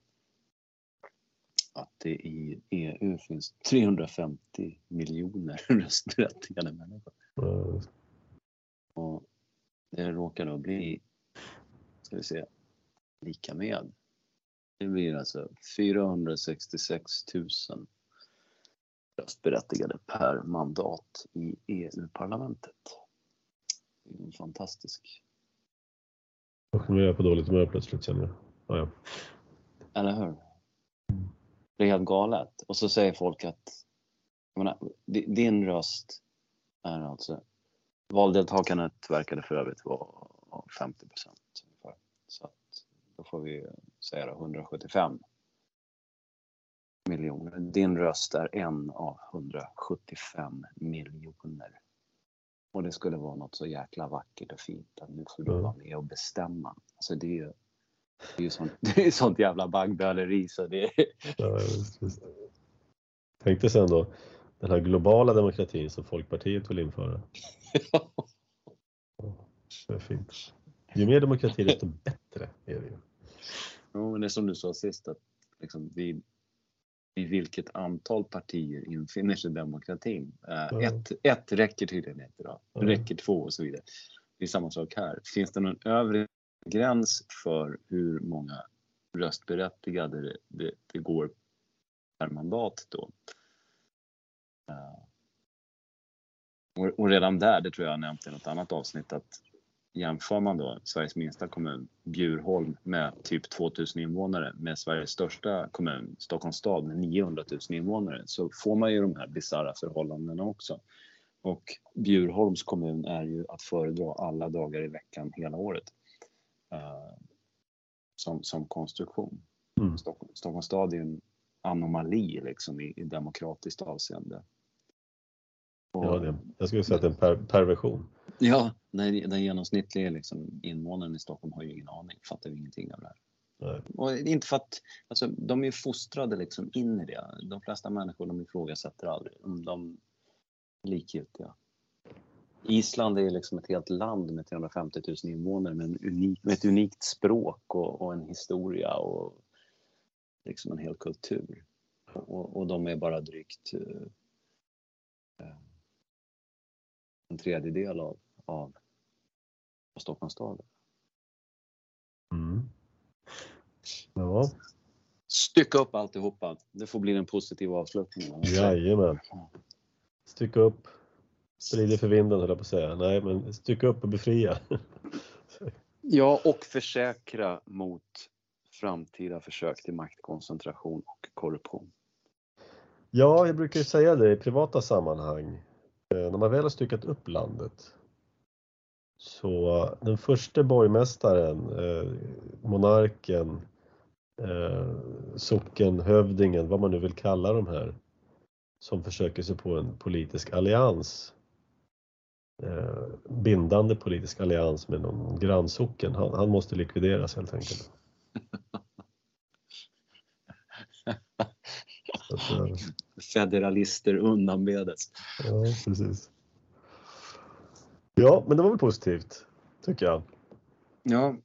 att det i EU finns 350 miljoner röstberättigade människor. Mm. Och det råkar då bli, ska vi se, lika med. Det blir alltså 466 000 röstberättigade per mandat i EU-parlamentet. Det är en fantastisk. Och nu är jag på dåligt humör plötsligt känner jag. Ah, ja. Eller hur? Det är helt galet. Och så säger folk att menar, din röst är alltså Valdeltagandet verkade för övrigt vara 50 procent ungefär. Så att då får vi säga 175 miljoner. Din röst är en av 175 miljoner. Och det skulle vara något så jäkla vackert och fint att nu får du vara med och bestämma. Alltså det är ju, det är ju sånt, det är sånt jävla baggböleri så det ja, just, just. Tänk dig sen då den här globala demokratin som Folkpartiet vill införa. ja, det är fint. Ju mer demokrati desto bättre är det ju. Ja, men det är som du sa sist att liksom, vid, vid vilket antal partier infinner sig demokratin? Ja. ett, ett räcker tydligen inte då. Ja. Räcker två och så vidare. Det är samma sak här. Finns det någon övre gräns för hur många röstberättigade det, det, det går per mandat då? Uh, och, och redan där, det tror jag jag nämnt i något annat avsnitt, att jämför man då Sveriges minsta kommun, Bjurholm, med typ 2000 invånare med Sveriges största kommun, Stockholms stad, med 900 000 invånare, så får man ju de här bisarra förhållandena också. Och Bjurholms kommun är ju att föredra alla dagar i veckan hela året. Uh, som, som konstruktion. Mm. Stockholm, Stockholms stad är en anomali liksom i, i demokratiskt avseende. Och, ja, det, jag skulle säga att det är en per, perversion. Ja, den, den genomsnittliga liksom, invånaren i Stockholm har ju ingen aning, fattar ju ingenting av det här. Nej. Och inte för att, alltså, de är fostrade liksom in i det. De flesta människor de ifrågasätter aldrig. De är likgiltiga. Island är liksom ett helt land med 350 000 invånare med, en unik, med ett unikt språk och, och, en historia och liksom en hel kultur. Och, och de är bara drygt uh, en tredjedel av, av Stockholms stad. Mm. Ja. Stycka upp alltihopa. Det får bli den positiva avslutningen. Jajamän. Stycka upp. Sprid för vinden höll jag på att säga. Nej, men stycka upp och befria. ja, och försäkra mot framtida försök till maktkoncentration och korruption. Ja, jag brukar ju säga det i privata sammanhang. Eh, när man väl har styckat upp landet så den första borgmästaren, eh, monarken, eh, sockenhövdingen, vad man nu vill kalla de här, som försöker sig på en politisk allians, bindande politisk allians med någon grannsocken, han, han måste likvideras helt enkelt. Federalister undanbedes. Ja, precis. Ja, men det var väl positivt, tycker jag. Ja.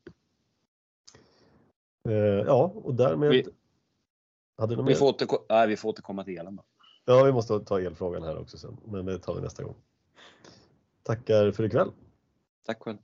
Eh, ja, och därmed... Vi, hade vi, får återko- nej, vi får återkomma till elen då. Ja, vi måste ta elfrågan här också sen, men det tar vi nästa gång. Tackar för ikväll. Tack själv.